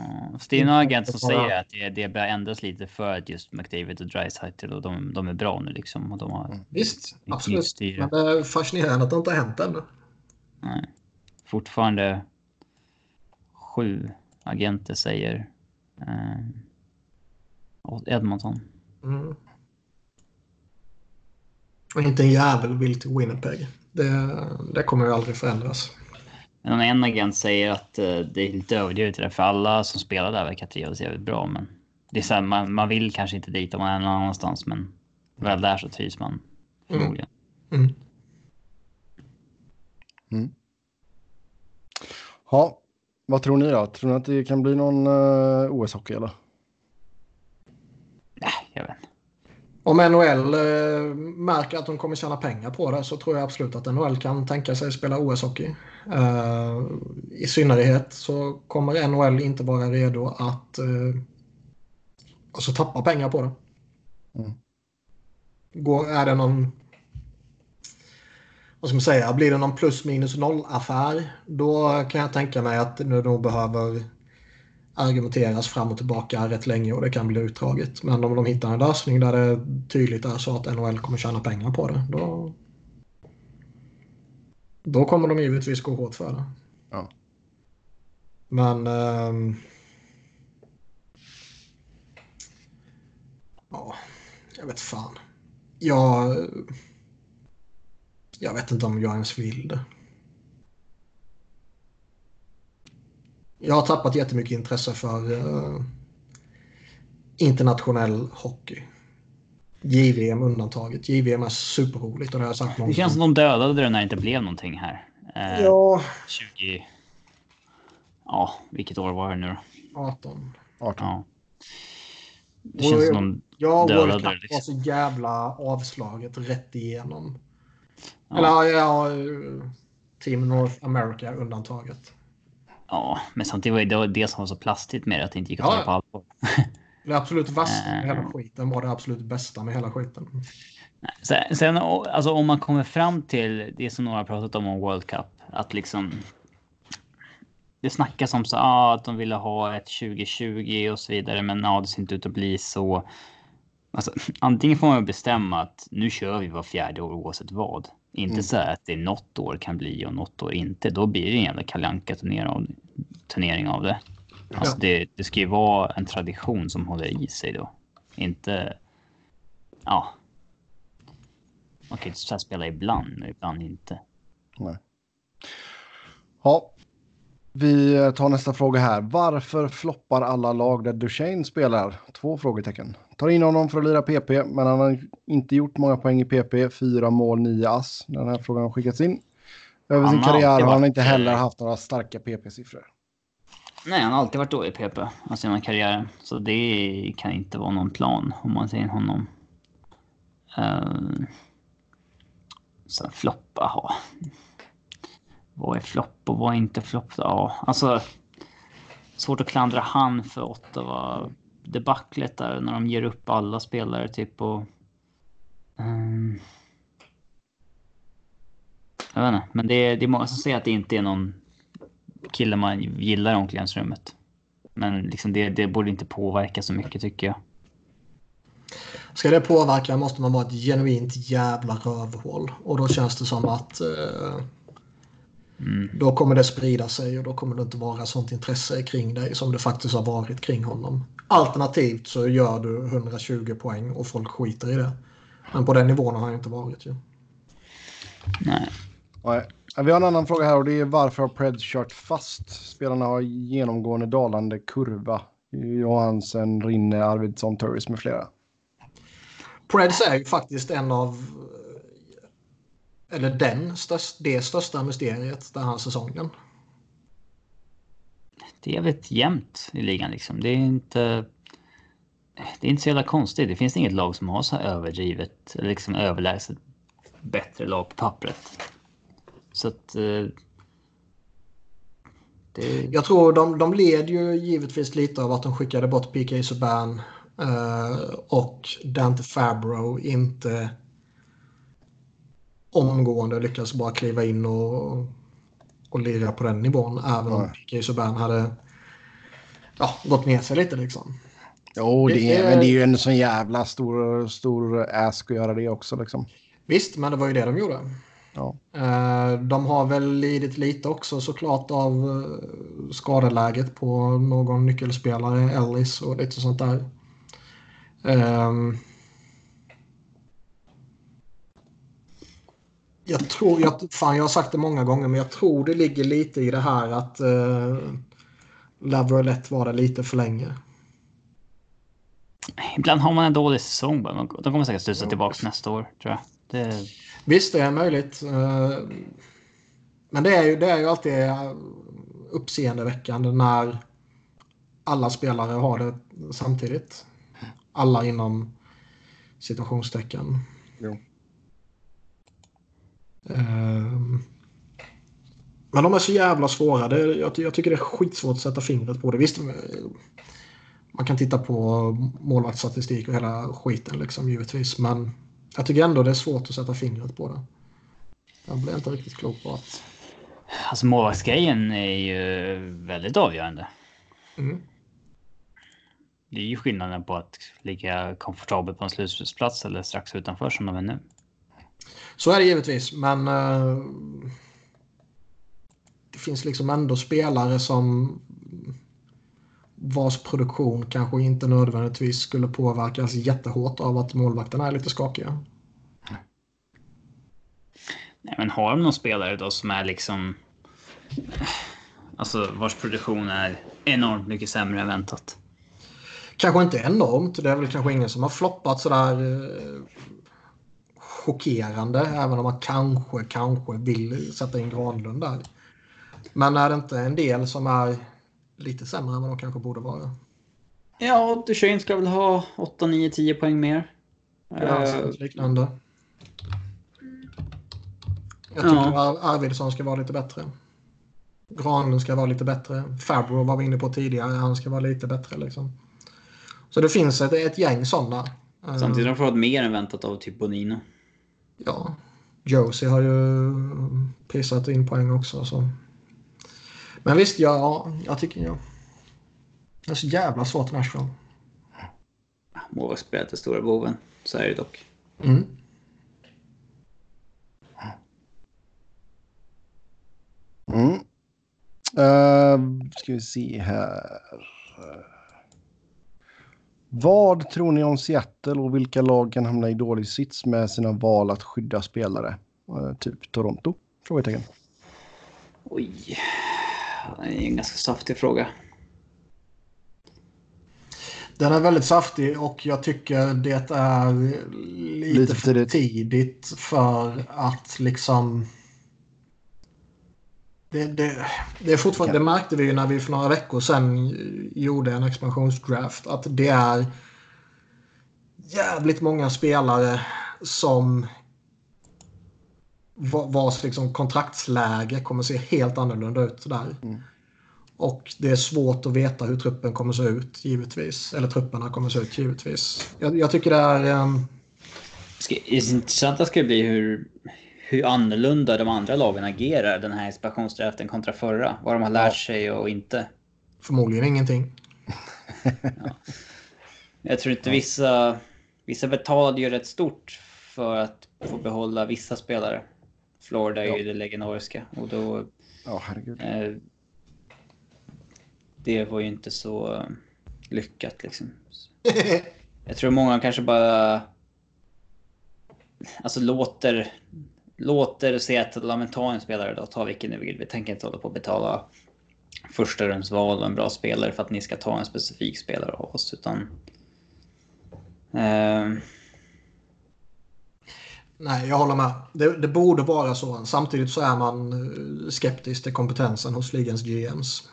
S3: Det är några agenter som säger att det, det börjar ändras lite för att just McDavid och Dreisaitl och de, de är bra nu liksom. Och de har
S2: Visst,
S3: nytt
S2: absolut. Men det är fascinerande att det inte har hänt ännu.
S3: Nej. Fortfarande sju agenter säger eh, Edmonton.
S2: Mm. Och inte en jävel vill till Winnipeg. Det, det kommer ju aldrig förändras.
S3: Men en agent säger att eh, det är lite överdrivet det där, för alla som spelar där verkar trivas jävligt bra. Men det är så här, man, man vill kanske inte dit om man är någon annanstans, men väl där så trivs man förmodligen.
S2: Mm.
S1: Ja, vad tror ni då? Tror ni att det kan bli någon uh, OS-hockey eller?
S3: Nej, jag vet inte.
S2: Om NHL eh, märker att de kommer tjäna pengar på det så tror jag absolut att NHL kan tänka sig spela OS-hockey. Eh, I synnerhet så kommer NHL inte vara redo att eh, alltså tappa pengar på det.
S1: Mm.
S2: Går, är det någon vad ska man säga, blir det någon plus minus noll affär då kan jag tänka mig att nu de behöver argumenteras fram och tillbaka rätt länge och det kan bli utdraget. Men om de hittar en lösning där det tydligt är så att NHL kommer tjäna pengar på det, då, då kommer de givetvis gå hårt för det.
S1: Ja.
S2: Men... ehm, ja, jag vet fan. Jag... Jag vet inte om jag ens vill det. Jag har tappat jättemycket intresse för eh, internationell hockey. JVM undantaget. JVM är superroligt och det har jag sagt många
S3: Det känns som de dödade det när det inte blev någonting här. Eh,
S2: Ja,
S3: 20... Ja, vilket år var det nu då?
S2: 18.
S1: 18.
S3: Ja. Det känns som de...
S2: Ja,
S3: Dödade
S2: Cup
S3: liksom.
S2: var så jävla avslaget rätt igenom.
S3: Ja.
S2: Eller ja, Team North America undantaget.
S3: Ja, men samtidigt var det- det det som var så plastigt med det att det inte gick att
S2: Ja,
S3: ta på allvar.
S2: Det absolut värsta med hela skiten var det absolut bästa med hela skiten.
S3: Sen, sen alltså om man kommer fram till det som några har pratat om om World Cup, att liksom. Det snackas om så ah, att de ville ha ett 2020 och så vidare, men ja, det ser inte ut att bli så. Alltså, antingen får man bestämma att nu kör vi var fjärde år oavsett vad. Inte
S1: Mm.
S3: så här att det något år kan bli och något år inte. Då blir det en jävla kalanka turnering av, turnering av det. Alltså det, det ska ju vara en tradition som håller i sig då. Inte... Ja. Man kan ju inte spela ibland, men ibland inte.
S1: Ja. Vi tar nästa fråga här. Varför floppar alla lag där Duchene spelar? Två frågetecken. Tar in honom för att lira PP, men han har inte gjort många poäng i PP. Fyra mål, nio ass. Den här frågan har skickats in. Över sin karriär har han inte heller haft några starka PP-siffror.
S3: Nej, han har alltid varit dålig i PP alltså genom karriären. Så det kan inte vara någon plan om man ser honom. Eh, uh, sen floppa, ja. Vad är flopp och vad är inte flopp? Ja, alltså. Svårt att klandra han för Ottawa. Debaclet där när de ger upp alla spelare typ och... Um, jag vet inte, men det är, det är många som säger att det inte är någon kille man gillar i omklädningsrummet. Men liksom det, det borde inte påverka så mycket tycker jag.
S2: Ska det påverka måste man vara ett genuint jävla rövhål. Och då känns det som att eh,
S3: Mm.
S2: då kommer det sprida sig och då kommer det inte vara sånt intresse kring dig som det faktiskt har varit kring honom. Alternativt så gör du 120 poäng och folk skiter i det. Men på den nivån har han inte varit ju.
S3: Nej.
S1: Nej. Vi har en annan fråga här och det är varför har Preds kört fast? Spelarna har genomgående dalande kurva. Johansen, Rinne, Arvidsson, Turris med flera.
S2: Preds är ju faktiskt en av eller den störst, det största mysteriet den här säsongen.
S3: Det är väldigt jämnt i ligan liksom. Det är inte... Det är inte så jävla konstigt. Det finns inget lag som har så här överdrivet eller liksom överlägset bättre lag på pappret. Så att... eh, Det...
S2: Jag tror de, de led ju givetvis lite av att de skickade bort PK Subban eh, och Dante Fabro inte omgående lyckas bara kliva in och, och lira på den nivån. Även om. PK Subban hade ja, gått ner sig lite liksom.
S1: Jo, det är- men det är ju en sån jävla stor, stor ask att göra det också liksom.
S2: Visst, men det var ju det de gjorde.
S1: Ja.
S2: Eh, De har väl lidit lite också såklart av eh, skadeläget på någon nyckelspelare, Ellis och lite sånt där. Ehm, Jag tror, jag, fan jag har sagt det många gånger, men jag tror det ligger lite i det här att uh, Lavrolette var det lite för länge.
S3: Ibland har man en dålig säsong. De kommer säkert studsa tillbaka nästa år tror jag. Det...
S2: Visst, det är möjligt. eh, Men det är ju, det är ju alltid eh, uppseendeväckande när alla spelare har det samtidigt. Alla inom situationstecken.
S1: Jo.
S2: Ehm, Men de är så jävla svåra. Det, jag, jag tycker det är skitsvårt att sätta fingret på det. Visst, eh, man kan titta på målvaktsstatistik och hela skiten liksom givetvis. Men jag tycker ändå det är svårt att sätta fingret på det. Jag blir inte riktigt klok på att...
S3: Alltså målvaktsgrejen är ju väldigt avgörande.
S2: Mm.
S3: det är ju skillnaden på att ligga komfortabelt på en slutspelsplats eller strax utanför som de är nu.
S2: Så är det givetvis, men uh, det finns liksom ändå spelare som vars produktion kanske inte nödvändigtvis skulle påverkas jättehårt av att målvakterna är lite skakiga.
S3: Nej, men har de någon spelare då som är liksom... Alltså vars produktion är enormt mycket sämre än väntat?
S2: Kanske inte enormt. Det är väl kanske ingen som har floppat sådär eh, chockerande. Även om man kanske, kanske vill sätta in Granlund där. Men är det inte en del som är lite sämre än vad de kanske borde vara?
S3: Ja, Duchene ska väl ha 8, 9, 10 poäng mer.
S2: Ja, uh, liknande. Jag tycker ja. Arvidsson ska vara lite bättre. Granlund ska vara lite bättre. Fabro var vi inne på tidigare. Han ska vara lite bättre liksom. Så det finns ett, ett gäng sådana.
S3: Samtidigt har de fått mer än väntat av typ Bonino.
S2: Ja. Josie har ju pissat in poäng också. Så. Men visst, ja, jag tycker ja. Det är så jävla svårt i Nashville.
S3: Målvaktsspelet är stora boven. Så är det dock.
S2: Mm.
S1: Mm. Uh, ska vi se här. Vad tror ni om Seattle och vilka lag kan hamna i dålig sits med sina val att skydda spelare? Uh, typ Toronto? Frågetecken.
S3: Oj, det är en ganska saftig fråga.
S2: Den är väldigt saftig och jag tycker det är lite, lite för tidigt för att liksom det, det, det, är fortfarande, det märkte vi ju när vi för några veckor sedan gjorde en expansionsdraft. Att det är jävligt många spelare som vars liksom kontraktsläge kommer se helt annorlunda ut där. Mm. Och det är svårt att veta hur truppen kommer se ut givetvis. Eller trupperna kommer se ut givetvis. Jag, jag tycker det är... Um...
S3: Det intressanta ska bli hur hur annorlunda de andra lagen agerar den här expansionsdraften kontra förra. Vad de har lärt sig och inte.
S2: Förmodligen ingenting.
S3: ja. Jag tror inte vissa... Vissa betalade ju rätt stort för att få behålla vissa spelare. Florida är ja. ju det legendariska och då...
S1: Ja, herregud.
S3: Eh, det var ju inte så eh, lyckat liksom. Jag tror många kanske bara... Alltså låter låter Seattle, men ta en spelare då, ta vilken ni vill. Vi tänker inte hålla på att betala första rumsval och en bra spelare för att ni ska ta en specifik spelare av oss, utan... Eh...
S2: Nej, jag håller med. Det, det, borde vara så. Samtidigt så är man eh, skeptisk till kompetensen hos ligans GMs.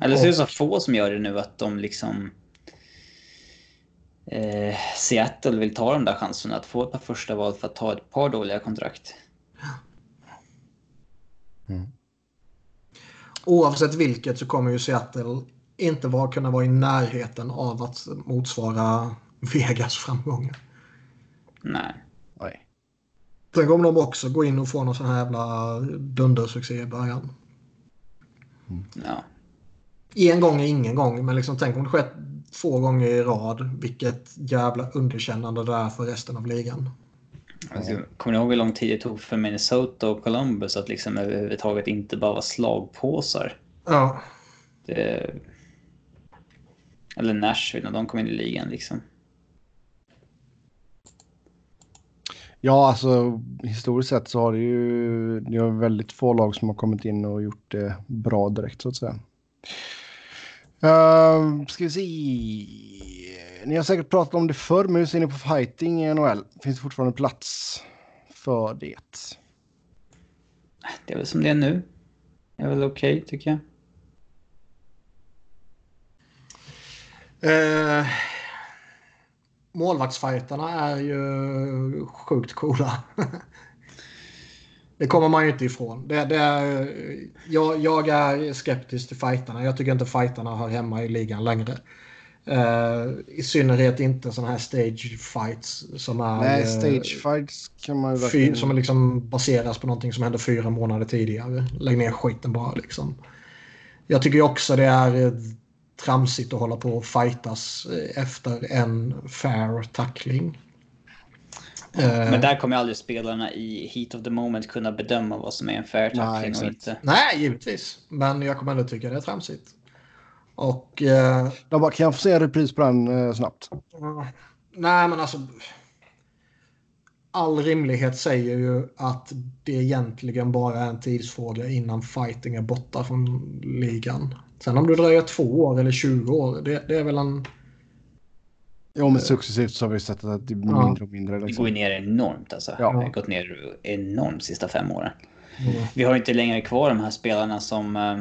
S3: Eller så är det så få som gör det nu att de liksom eh, Seattle vill ta de där chanserna att få ett par första val för att ta ett par dåliga kontrakt.
S2: Mm. Oavsett vilket så kommer ju Seattle inte vara, kunna vara i närheten av att motsvara Vegas framgångar.
S3: Nej.
S2: Sen kommer de också gå in och få någon sån här jävla dundersuccé i början.
S3: Mm. Ja.
S2: En gång är ingen gång, men liksom, tänk om det skett två gånger i rad. Vilket jävla underkännande det är för resten av ligan.
S3: Alltså, kommer ni ihåg hur lång tid det tog för Minnesota och Columbus att liksom överhuvudtaget inte bara vara slagpåsar?
S2: Ja.
S3: Det... Eller Nashville när de kom in i ligan liksom.
S1: Ja, alltså historiskt sett så har det ju det är väldigt få lag som har kommit in och gjort det bra direkt så att säga. Uh, ska vi se. Ni har säkert pratat om det förr, men hur ser ni på fighting i NHL? Finns det fortfarande plats för det?
S3: Det är väl som det är nu. Det är väl okej, okay, tycker jag.
S2: Uh, målvaktsfighterna är ju sjukt coola. Det kommer man ju inte ifrån. Det, det är, jag, jag, är skeptisk till fighterna. Jag tycker inte fighterna hör hemma i ligan längre. Uh, I synnerhet inte sådana här stage fights som är...
S1: Nej, eh, stage fights kan man ju
S2: verkligen... Som liksom baseras på någonting som hände fyra månader tidigare. Lägg ner skiten bara liksom. Jag tycker också det är tramsigt att hålla på och fightas eh, efter en fair tackling.
S3: Men eh, där kommer aldrig spelarna i heat of the moment kunna bedöma vad som är en fair tackling och inte.
S2: Nej, givetvis. Men jag kommer ändå tycka det är tramsigt. Och... Eh,
S1: bara, kan jag få se en repris på den eh, snabbt?
S2: nej, men alltså... All rimlighet säger ju att det egentligen bara är en tidsfråga innan fighting är borta från ligan. Sen om du dröjer två år eller 20 år, det, det är väl en...
S1: Jo, men successivt så har vi sett att det blir ja. mindre och mindre.
S3: Liksom. Det går ju ner enormt alltså. Ja. Det har gått ner enormt de sista fem åren. Mm. Vi har inte längre kvar de här spelarna som eh,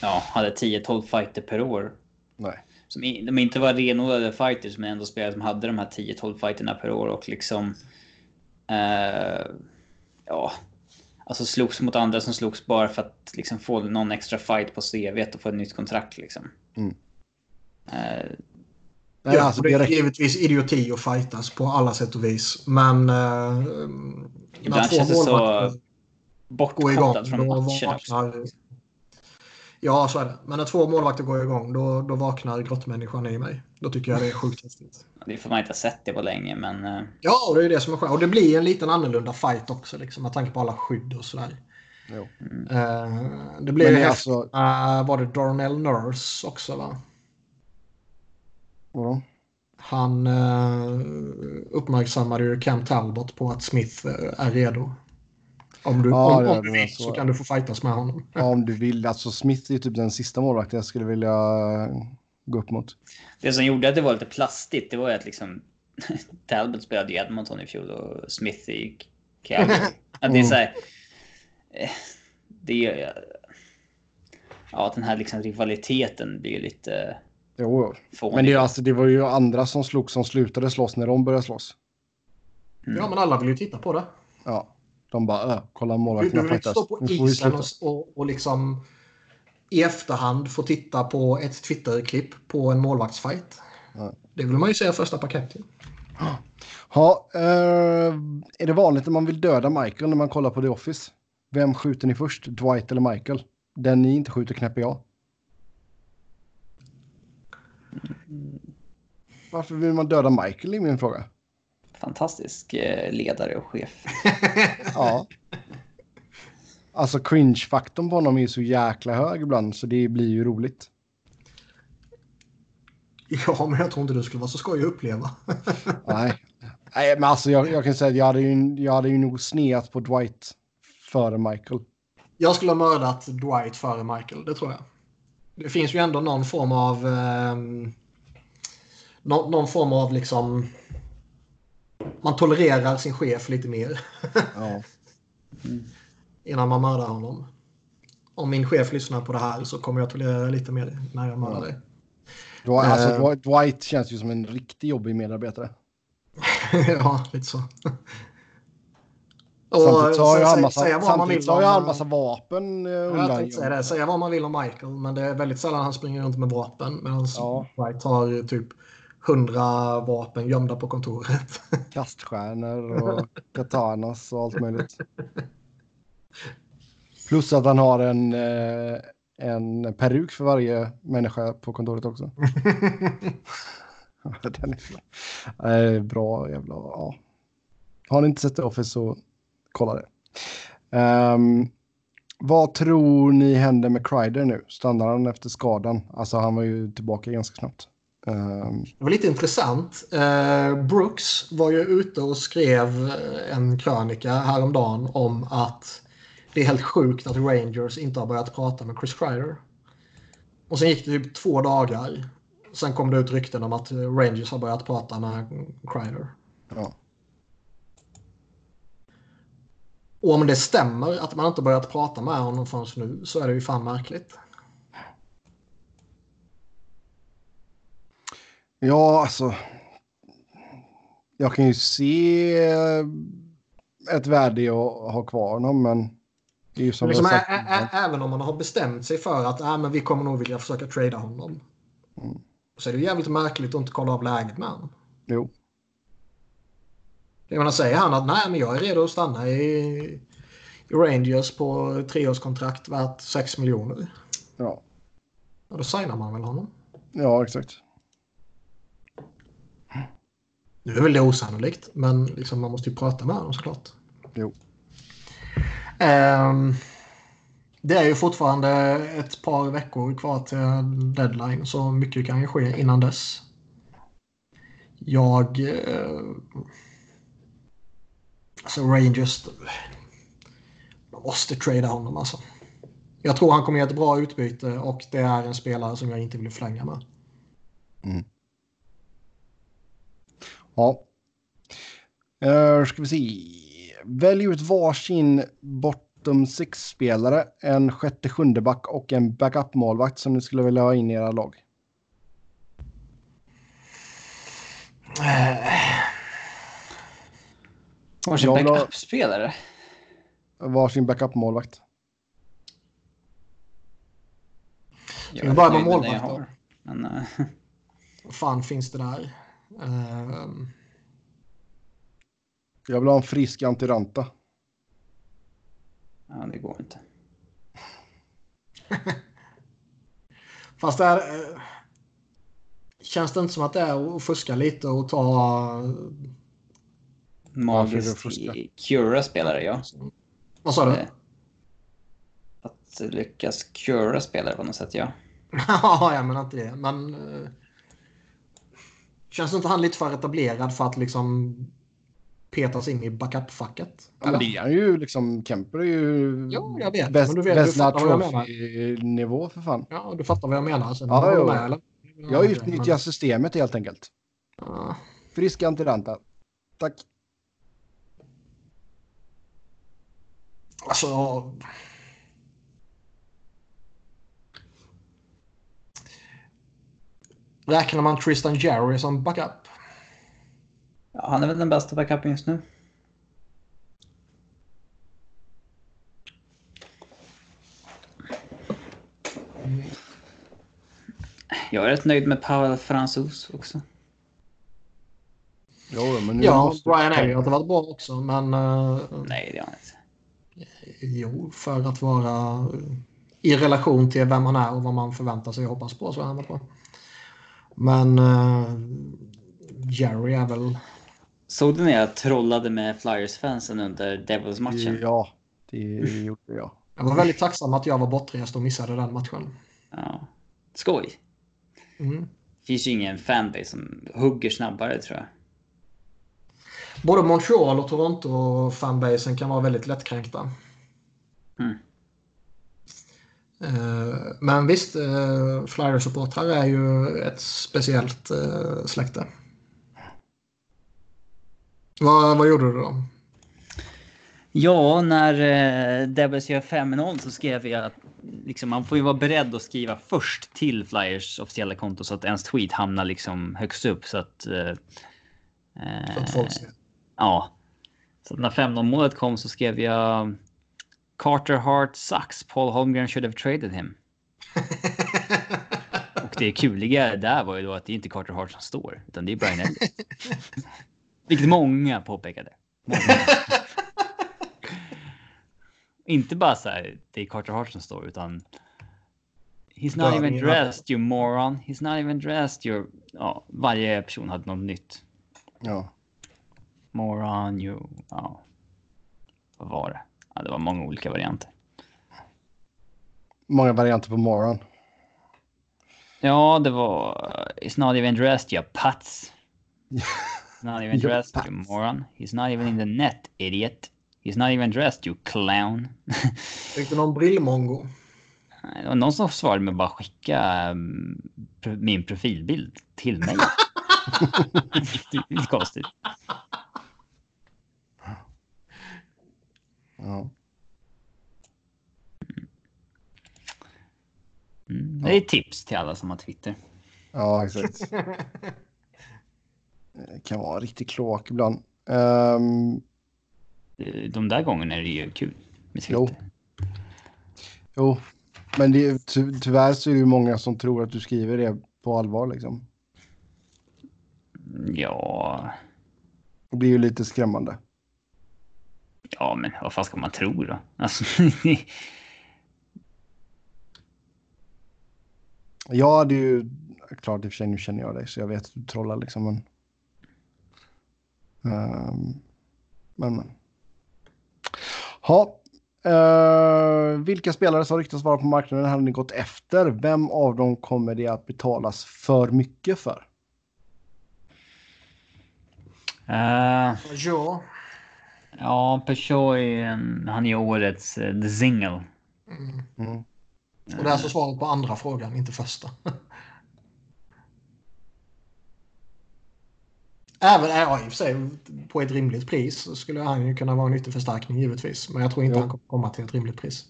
S3: ja, hade 10-12 fighter per år.
S1: Nej.
S3: Som, de inte var renodlade fighters men ändå spelare som hade de här 10-12 fighterna per år och liksom... Eh, ja. Alltså slogs mot andra som slogs bara för att liksom få någon extra fight på CV och få ett nytt kontrakt liksom. Mm.
S2: Eh, Ja, alltså, det är givetvis idioti att fightas på alla sätt och vis. Men... Eh,
S3: Ibland känns det så bortkopplat från matchen
S2: vaknar, Ja, så är det. Men när två målvakter går igång då, då vaknar grottmänniskan i mig. Då tycker jag det är sjukt häftigt.
S3: Det får man inte ha sett det på länge, men... Eh,
S2: ja, och det är det som är skönt. Och det blir en liten annorlunda fight också, liksom, med tanke på alla skydd och sådär. Jo. Mm. Uh, det blev ju alltså... uh, Var det Darnell Nurse också, va?
S1: Vadå?
S2: Han uh, uppmärksammade ju Cam Talbot på att Smith är redo. Om du, ja, om, om du vill så. så. kan du få fightas med honom.
S1: Ja, om du vill. Alltså Smith är typ den sista målvakten jag skulle vilja gå upp mot.
S3: Det som gjorde att det var lite plastigt, det var ju att liksom Talbot spelade i Edmonton i fjol och Smith i Calgary. Att det är så här, eh, det är, ja, den här liksom rivaliteten blir ju lite
S1: Jo, men det, alltså, det var ju andra som slog som slutade slåss när de började slåss.
S2: Mm. Ja, men alla vill ju titta på det.
S1: Ja, de bara äh, kolla målvakterna
S2: Du vill inte stå på isen och, och, liksom i efterhand få titta på ett Twitter-klipp på en målvaktsfight. Ja. Det vill man ju säga första paketet.
S1: Ja, uh, är det vanligt när man vill döda Michael när man kollar på The Office? Vem skjuter ni först? Dwight eller Michael? Den ni inte skjuter knäpper jag. Varför vill man döda Michael i min fråga?
S3: Fantastisk eh, ledare och chef.
S1: ja. Alltså cringe-faktorn på honom är ju så jäkla hög ibland så det blir ju roligt.
S2: Ja, men jag tror inte det skulle vara så skoj att uppleva.
S1: Nej. Nej, men alltså jag, jag kan säga att jag hade, ju, jag hade ju nog sneat på Dwight före Michael.
S2: Jag skulle ha mördat Dwight före Michael, det tror jag det finns ju ändå någon form av... Eh, någon, någon, form av liksom... Man tolererar sin chef lite mer. ja. mm. Innan man mördar honom. Om min chef lyssnar på det här så kommer jag tolerera lite mer när jag mördar dig.
S1: Ja. Alltså, uh, Dwight känns ju som en riktigt jobbig medarbetare.
S2: ja, lite så.
S1: samtidigt har ju han massa, säga vad man vill om, han massa vapen.
S2: Uh, jag tänkte säga det. Säga vad man vill om Michael, men det är väldigt sällan han springer runt med vapen. Medan ja. White har typ hundra vapen gömda på kontoret.
S1: Kaststjärnor och katanas och allt möjligt. Plus att han har en, eh, en peruk för varje människa på kontoret också. Den är bra jävla... Ja. Har ni inte sett The Office så kolla det. Um, vad tror ni händer med Kreider nu? Stannar han efter skadan? Alltså han var ju tillbaka ganska snabbt.
S2: Um... Det var lite intressant. Uh, Brooks var ju ute och skrev en krönika häromdagen om att det är helt sjukt att Rangers inte har börjat prata med Chris Kreider. Och sen gick det typ två dagar. Sen kom det ut rykten om att Rangers har börjat prata med Kreider. Ja. Och om det stämmer att man inte börjat prata med honom förrän nu så är det ju fan märkligt.
S1: Ja, alltså. Jag kan ju se ett värde i att ha kvar honom, men...
S2: Det är ju som liksom, även om man har bestämt sig för att äh, men vi kommer nog vilja försöka trada honom. Mm. Så är det jävligt märkligt att inte kolla av läget med honom.
S1: Jo.
S2: Jag menar, säger han att nej, men jag är redo att stanna i, i Rangers på treårskontrakt värt 6 miljoner.
S1: Ja.
S2: Ja, då signar man väl honom.
S1: Ja, exakt.
S2: Nu är väl det osannolikt, men liksom man måste ju prata med honom såklart.
S1: Jo.
S2: Um, det är ju fortfarande ett par veckor kvar till deadline, så mycket kan ju ske innan dess. Jag... Uh, alltså Rangers... Man måste trada honom alltså. Jag tror han kommer ge ett bra utbyte och det är en spelare som jag inte vill förlänga med.
S1: Mm. Ja. Uh, ska vi se. Välj ut varsin bottom six-spelare, en sjätte sjunde back och en backup-målvakt som ni skulle vilja ha in i era lag.
S3: Varsin
S1: vill ha-
S3: backup-spelare?
S1: Varsin backup-målvakt.
S3: Jag
S2: vi
S3: är
S2: börja med målvakt då?
S3: Men, eh,
S2: Vad fan finns det där? Ehm,
S1: Jag vill ha en frisk Antiranta.
S3: ja, det går inte.
S2: fast det är... eh, Känns det inte som att det är att fuska lite och ta...
S1: Det
S3: Magiskt
S1: fuska?
S3: cura-spelare, ja.
S2: Vad sa du?
S3: Eh, Att lyckas cura spelare på något sätt, ja.
S2: Ja, jag menar inte det. Men... eh, Känns inte han lite för etablerad för att liksom petas in i backup-facket?
S1: Ja, men det är ju liksom, Kemper är ju
S2: Jo, jag vet,
S1: bäst,
S2: men du vet- du
S1: bäst
S2: fattar vad jag menar.
S1: nivå för fan.
S2: Ja, du fattar vad jag menar. Sen,
S1: Ja, jo.
S2: med, eller?
S1: Jag
S2: Ja,
S1: utnyttjar
S2: men-
S1: systemet helt enkelt.
S2: Ja.
S1: Frisk Antiranta. Tack.
S2: Alltså... Räknar man Tristan Jerry som backup?
S3: ja. Han är väl den bästa backupen just nu. Jag är rätt nöjd med Pavel Franzus också.
S1: Jo, men nu
S2: Ja,
S1: måste-
S2: Brian Elliott har varit bra också, men... eh,
S3: Nej, det har han inte.
S2: jo, för att vara i relation till vem man är och vad man förväntar sig och hoppas på så är han väl bra. Men uh, Jerry är väl...
S3: Såg du när jag trollade med Flyers-fansen under Devils-matchen?
S1: Ja, det gjorde jag.
S2: Jag var väldigt tacksam att jag var bortrest och missade den matchen.
S3: Ja. Skoj.
S2: Mm.
S3: finns ju ingen fanbase som hugger snabbare tror jag.
S2: Både Montreal och Toronto fanbasen kan vara väldigt lättkränkta.
S3: Mm.
S2: Eh, Men visst, uh, Flyers-supportrar är ju ett speciellt eh, släkte. Vad, vad gjorde du då?
S3: Ja, när eh, Devils gör 5-0 så skrev jag att liksom, man får ju vara beredd att skriva först till Flyers officiella konto så att ens tweet hamnar liksom högst upp så att. Eh,
S2: Så att folk ser.
S3: Ja, så när 5-0 målet kom så skrev jag Carter Hart sucks. Paul Holmgren should have traded him. Och det kuliga där var ju då att det är inte Carter Hart som står utan det är Brian Elliott. Vilket många påpekade. Många. Inte bara så här, det är Carter Hart som står, utan He's not even dressed you moron. He's not even dressed you... Ja, varje person hade något nytt.
S1: Ja.
S3: Moron, you... Ja. Vad var det? Ja, det var många olika varianter.
S1: Många varianter på morgon.
S3: Ja, det var... He's not even dressed you putz. He's not even dressed you moron. He's not even in the net idiot. He's not even dressed you clown.
S2: Fick du någon brillmongo?
S3: Nej, Det var någon som svarade med att bara skicka pro- min profilbild till mig. det är konstigt.
S1: Ja.
S3: Mm. Det är tips till alla som har Twitter.
S1: ja, exakt. Det kan vara riktigt kloak ibland.
S3: Det- De där gångerna är det ju kul med
S1: Jo.
S3: Twitter.
S1: jo, men det, är- ty, tyvärr så är det ju många som tror att du skriver det på allvar liksom.
S3: Ja,
S1: Det blir ju lite skrämmande.
S3: Ja, men vad fan ska man tro då? Alltså,
S1: Ja, det är ju klart i och för sig, nu känner jag dig så jag vet att du trollar liksom. Men, Ehm, men, men. Ha. Uh, vilka spelare som ryktas vara på marknaden hade ni gått efter? Vem av dem kommer det att betalas för mycket för?
S3: Uh,
S2: Ja.
S3: Ja, Peugeot är en, han är årets uh, The Single.
S2: Mm.
S1: Mm.
S2: Och det är alltså svaret på andra frågan, inte första. Även ja, i och för sig på ett rimligt pris skulle han ju kunna vara en nyttig förstärkning givetvis. Men jag tror inte
S1: Jo.
S2: han kommer komma till ett rimligt pris.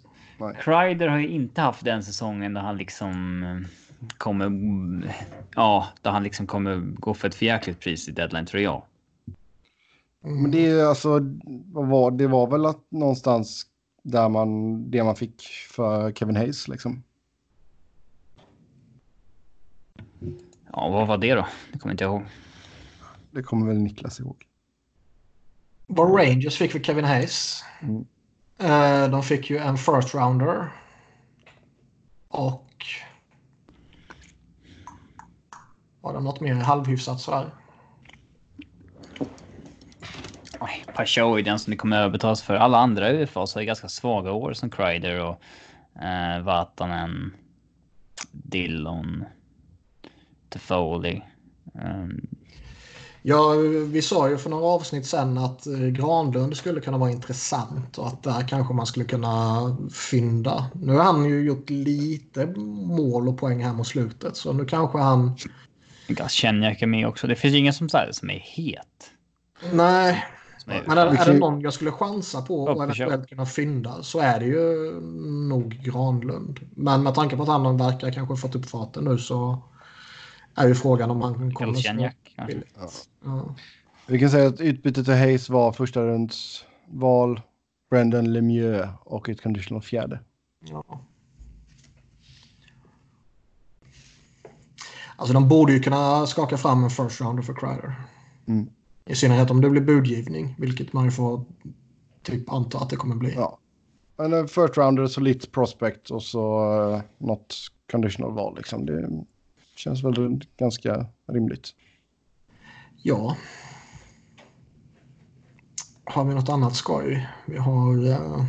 S3: Kreider har ju inte haft den säsongen där han liksom eh, kommer. Ja, där han liksom kommer gå för ett förjäkligt pris i deadline tror jag.
S2: Mm.
S1: Men det är alltså, vad var, det var väl att någonstans där man, det man fick för Kevin Hayes liksom.
S3: Ja, vad var det då? Det kommer inte jag ihåg.
S1: Det kommer väl Niklas ihåg.
S2: Vad Rangers fick för Kevin Hayes.
S1: Mm.
S2: Eh, de fick ju en first rounder. Och... Var det något mer halvhyfsat sådär?
S3: Peugeot är den som det kommer överbetalas för. Alla andra UFA så är ganska svaga år som Kreider och eh, Vatanen, Dillon, Toffoli. Um,
S2: Ja, vi sa ju för några avsnitt sen att eh, Granlund skulle kunna vara intressant och att där kanske man skulle kunna fynda. Nu har han ju gjort lite mål och poäng här mot slutet så nu kanske han...
S3: Galchenyuk är med också. Det finns ju ingen som, så här, som är het.
S2: Nej, Men är, är det någon jag skulle chansa på och eventuellt kunna fynda så är det ju nog Granlund. Men med tanke på att han verkar kanske fått upp farten nu så är ju frågan om han kommer... Billigt. Ja.
S1: Vi kan säga att utbytet till Hayes var första runds val, Brendan Lemieux och ett conditional fjärde.
S2: Ja. Alltså de borde ju kunna skaka fram en first rounder för Kreider.
S1: Mm.
S2: I synnerhet om det blir budgivning, vilket man ju får typ anta att det kommer bli.
S1: Ja. En first rounder, solitt prospect och så uh, något conditional val liksom. Det känns väl ganska rimligt.
S2: Ja. Har vi något annat skoj? Vi har... eh,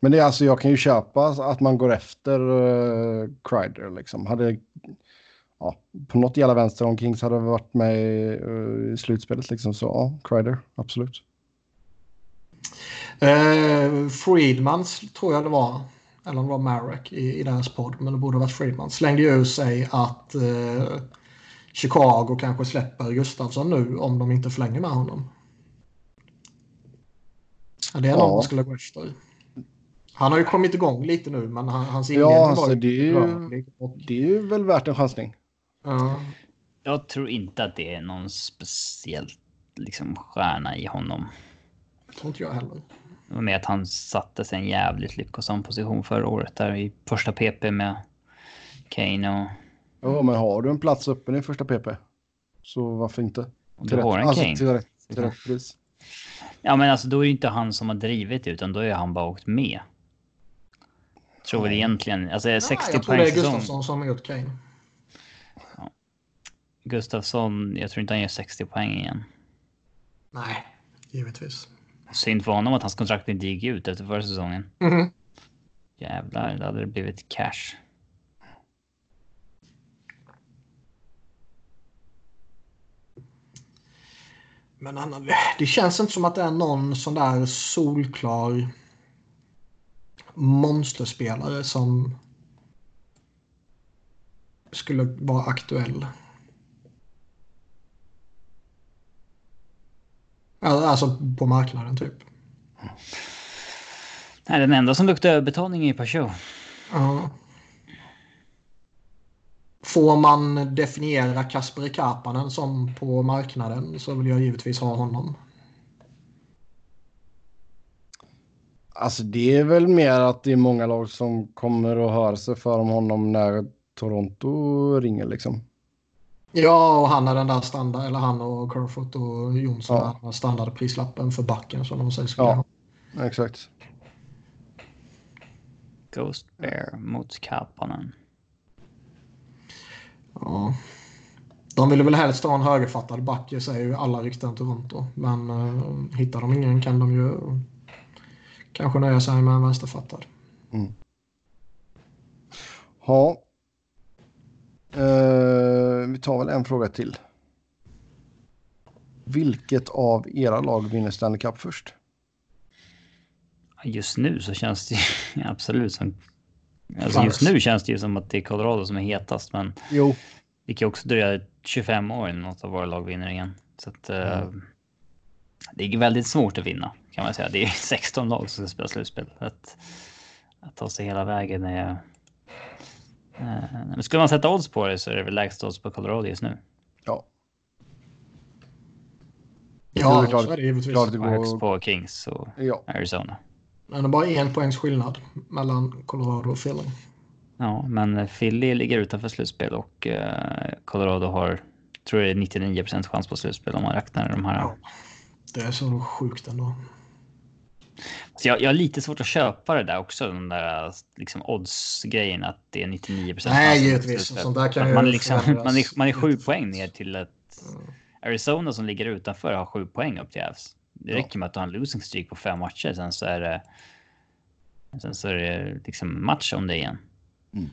S1: Men det är alltså, jag kan ju köpa att man går efter uh, Kreider liksom. Hade, ja, på något jävla vänster om Kings hade varit med eh, i slutspelet liksom. Så ja, Kreider, absolut.
S2: Eh, Friedmans tror jag det var. Eller om det var Marek i, i deras podd. Men det borde ha varit Friedman. Slängde ju ur sig att eh, Chicago kanske släpper Gustafsson nu om de inte förlänger med honom. Ja, det är någon
S1: Ja.
S2: man skulle gå efter. Han har ju kommit igång lite nu men han, hans
S1: Ja,
S2: inledning
S1: alltså,
S2: var
S1: det är ju-
S2: rörlig. Och,
S1: Det är ju väl värt en chansning.
S2: Ja,
S3: Jag tror inte att det är någon speciell liksom, stjärna i honom.
S2: tror inte jag heller.
S3: Med att han satte sig en jävligt lyckosam position förra året där i första PP med Kane och...
S1: Ja, men har du en plats öppen i första PP så varför inte?
S3: och du har en
S1: alltså,
S3: Kane.
S1: till, rätt, till rätt pris.
S3: Ja men alltså då är det inte han som har drivit utan då är han bara åkt med. Tror väl egentligen, alltså 60
S2: jag tror det
S3: poäng
S2: är. Gustafsson som har gjort Kane.
S3: Gustafsson, jag tror inte han gör 60 poäng igen.
S2: Nej, givetvis.
S3: Synd för honom att hans kontrakt inte gick ut efter förra säsongen.
S2: Mhm.
S3: Jävlar, det hade det blivit cash.
S2: Men han, det känns inte som att det är någon sån där solklar monsterspelare som skulle vara aktuell. Alltså på marknaden typ.
S3: Nej, den enda som luktar överbetalning är Peugeot.
S2: Ja. Får man definiera Kasper Kapanen som på marknaden så vill jag givetvis ha honom.
S1: Alltså det är väl mer att det är många lag som kommer att höra sig för om honom när Toronto ringer liksom.
S2: Ja, och han är den där standard, eller han och Kerfoot och Jonsson
S1: Ja.
S2: där standardprislappen för backen som de säger skulle
S1: Ja.
S2: ha.
S1: Exakt.
S3: Ghost Bear mot Kapanen.
S2: Ja. De ville väl helst ha en högerfattad back, säger ju alla rykten Toronto. Men uh, hittar de ingen kan de ju kanske nöja sig med en vänsterfattad.
S1: Mm. Ja. Uh, vi tar väl en fråga till. Vilket av era lag vinner Stanley Cup först?
S3: Just nu så känns det ju absolut som... Alltså just nu känns det ju som att det är Colorado som är hetast, men...
S1: Jo.
S3: Det kan också dröja 25 år innan något av våra lag vinner igen. Så att... Mm. det är väldigt svårt att vinna, kan man säga. Det är 16 lag som ska spela slutspel. Att, att ta sig hela vägen är... Uh, men skulle man sätta odds på det så är det väl lägst odds på Colorado just nu.
S1: Ja.
S2: Ja, det är klart, så är det givetvis.
S3: Klart det går... Högst på Kings och ja. Arizona.
S2: Men det är bara en poängs skillnad mellan Colorado och Philly.
S3: Ja, men Philly ligger utanför slutspel och uh, Colorado har, tror jag, 99% chans på slutspel om man räknar de här. Ja,
S2: det är så sjukt ändå.
S3: Så jag, jag har lite svårt att köpa det där också, den där liksom odds-grejen att det är 99
S2: procent. Nej, givetvis. Sånt där kan
S3: man, liksom, man, är, man är sju poäng ner till mm. Arizona som ligger utanför har sju poäng upp till Avs. Det räcker ja. med att du har en losing streak på fem matcher. Sen så är det. Sen så är det liksom match om det igen.
S2: Mm.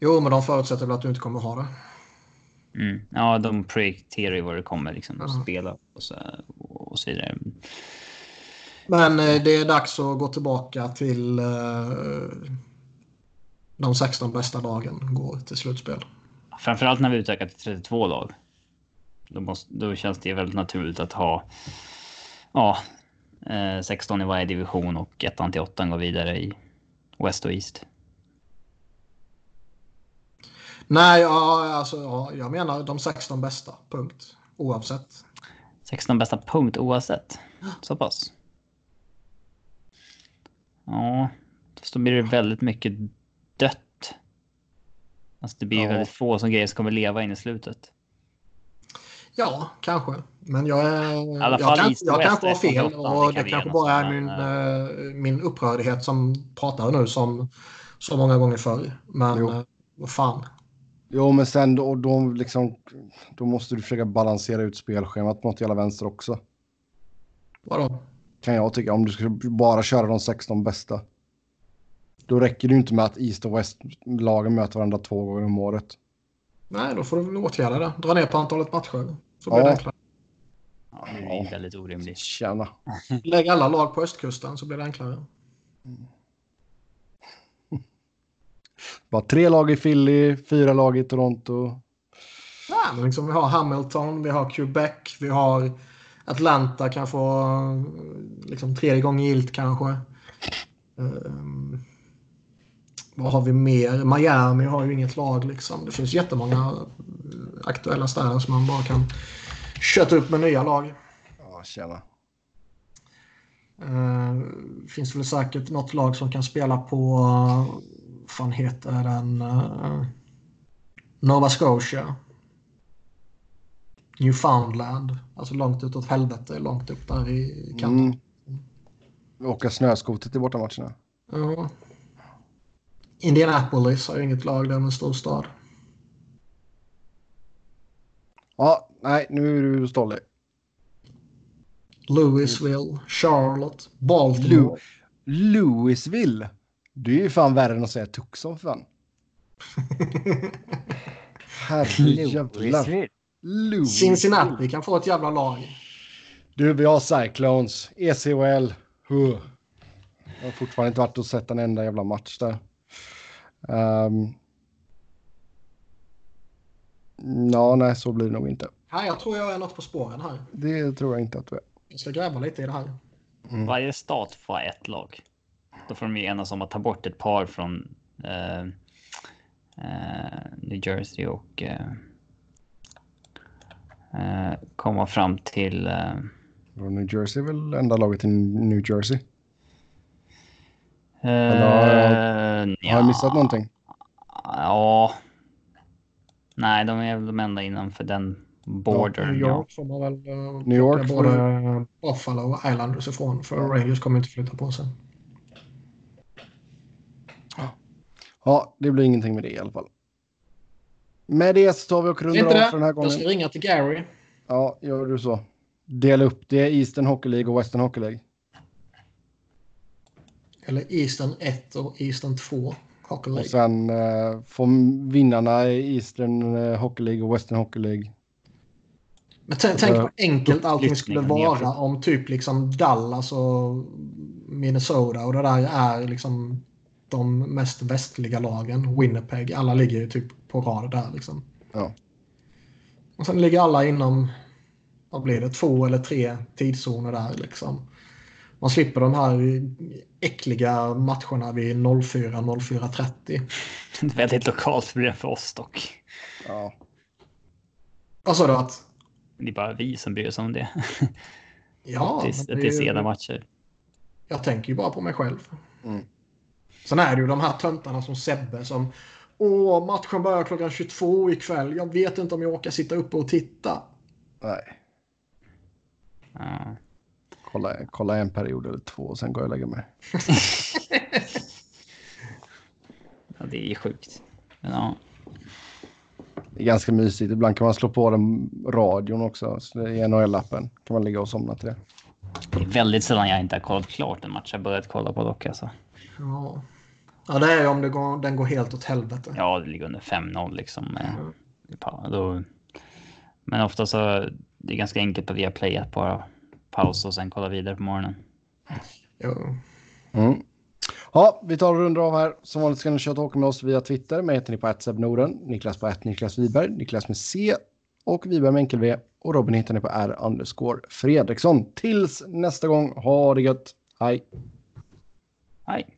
S2: Jo, men de förutsätter väl att du inte kommer ha det.
S3: Mm. Ja, de projekterar ju vad det kommer liksom att spela och så, och så vidare.
S2: Men eh, det är dags att gå tillbaka till eh, de 16 bästa lagen går till slutspel.
S3: Framförallt när vi utökar till 32 lag. Då, måste, då känns det väldigt naturligt att ha ja, 16 eh, i varje division och 1 till 8 går vidare i West och East.
S2: Nej, ja, alltså, ja, jag menar de 16 bästa, punkt. Oavsett.
S3: 16 bästa, punkt oavsett. Så pass. Ja, så blir det väldigt mycket dött. Alltså det blir ja. väldigt få som grejer som kommer leva in i slutet.
S2: Ja, kanske. Men jag, är, jag, kan, jag kanske har fel och det kanske bara är min, äh, min upprördhet som pratar nu som så många gånger förr. Men jo. vad fan.
S1: Jo, men sen då, då, liksom, då måste du försöka balansera ut spelschemat på något jävla vänster också.
S2: Vadå?
S1: Kan jag tycka. Om du ska bara köra de 16 bästa. Då räcker det ju inte med att East och West-lagen möter varandra två gånger om året.
S2: Nej, då får du väl åtgärda det. Dra ner på antalet matcher. Så blir ja. det enklare.
S3: Ja, det är väldigt orimligt.
S1: Tjena.
S2: Lägg alla lag på östkusten så blir det enklare. Mm.
S1: Bara tre lag i Philly, fyra lag i Toronto.
S2: Ja, men liksom vi har Hamilton, vi har Quebec, vi har Atlanta kan få liksom tredje gången gilt kanske. Um, vad har vi mer? Miami har ju inget lag liksom. Det finns jättemånga aktuella städer som man bara kan köta upp med nya lag.
S1: Ja, tjena.
S2: Uh, finns väl säkert något lag som kan spela på, vad fan heter den, uh, Nova Scotia. Newfoundland, alltså långt utåt helvete, långt upp där i Kanada. Mm.
S1: Åka snöskoter till bortamatcherna.
S2: Ja. Indianapolis har ju inget lag, den är en stor stad.
S1: Ja, nej, nu är du stollig.
S2: Louisville, Charlotte, Baltimore.
S1: Lu Louisville? Det är ju fan värre än att säga Tucson för fan. Herrejävlar.
S2: Cincinnati kan få ett jävla lag.
S1: Du, vi har Cyclones, ECHL. Huh. Jag har fortfarande inte varit och sett en enda jävla match där. Um, ja, nej, så blir det nog inte.
S2: Nej, jag tror jag är något på spåren här.
S1: Det tror jag inte att du är.
S2: Jag ska gräva lite i det här.
S3: Mm. Varje stat får ha ett lag. Då får de ju enas om att ta bort ett par från uh, uh, New Jersey och uh, komma fram till...
S1: New Jersey är väl enda laget i New Jersey?
S3: Eller
S1: har jag, ja. har jag missat någonting?
S3: Ja. Nej, de är väl de enda innanför den border. Ja,
S2: New York får man väl uh, New York både får... Buffalo och Islanders ifrån. För Rangers kommer inte flytta på sig.
S1: Ja. ja, det blir ingenting med det i alla fall. Med det så tar vi och rundar av för den här gången.
S2: Jag ska ringa till Gary.
S1: Ja, gör du så. Dela upp det i Eastern Hockey League och Western Hockey League.
S2: Eller Eastern 1 och Eastern 2. Hockey
S1: Och
S2: League.
S1: sen eh, får vinnarna i Eastern eh, Hockey League och Western Hockey League.
S2: Men tänk,
S1: Eh,
S2: vad enkelt allting skulle vara om typ liksom Dallas och Minnesota och det där är liksom de mest västliga lagen. Winnipeg, alla ligger ju typ på rad där liksom.
S1: Ja.
S2: Och sen ligger alla inom, vad blir det, två eller tre tidszoner där liksom. Man slipper de här äckliga matcherna vid 04, 04.30.
S3: Det är ett väldigt lokalt problem för oss dock.
S1: Ja.
S2: Vad sa du att?
S3: Det är bara vi som bryr oss om det.
S2: Ja, men det är
S3: till
S2: ju-
S3: sena matcher.
S2: Jag tänker ju bara på mig själv.
S1: Mm.
S2: Sen är det ju de här töntarna som Sebbe som Åh, matchen börjar klockan 22 ikväll. Jag vet inte om jag orkar sitta uppe och titta.
S1: Nej,
S3: Ja.
S1: kolla, kolla en period eller två och sen går jag och lägger mig.
S3: Ja, det är sjukt. Men, ja.
S1: Det är ganska mysigt. Ibland kan man slå på den radion också. Är NHL-appen. kan man ligga och somna till det.
S3: Det är väldigt sällan jag inte har kollat klart en match jag börjat kolla på dock. Alltså.
S2: Ja, ja det är ju om det går, den går helt åt helvete.
S3: Ja, det ligger under 5-0 liksom.
S2: Mm.
S3: Då, men ofta så det är ganska enkelt på Viaplay att bara pausa och sen kolla vidare på morgonen.
S2: Jo.
S1: Mm. Ja, vi tar och rundar av här. Som vanligt ska ni köra åka med oss via Twitter. Mig heter ni på Norden, Niklas på Niklas Wiberg, Niklas med C och Wiberg med enkel V. Och Robin hittar ni på R underscore Fredriksson. Tills nästa gång, ha det gött. Hej!
S3: Hej!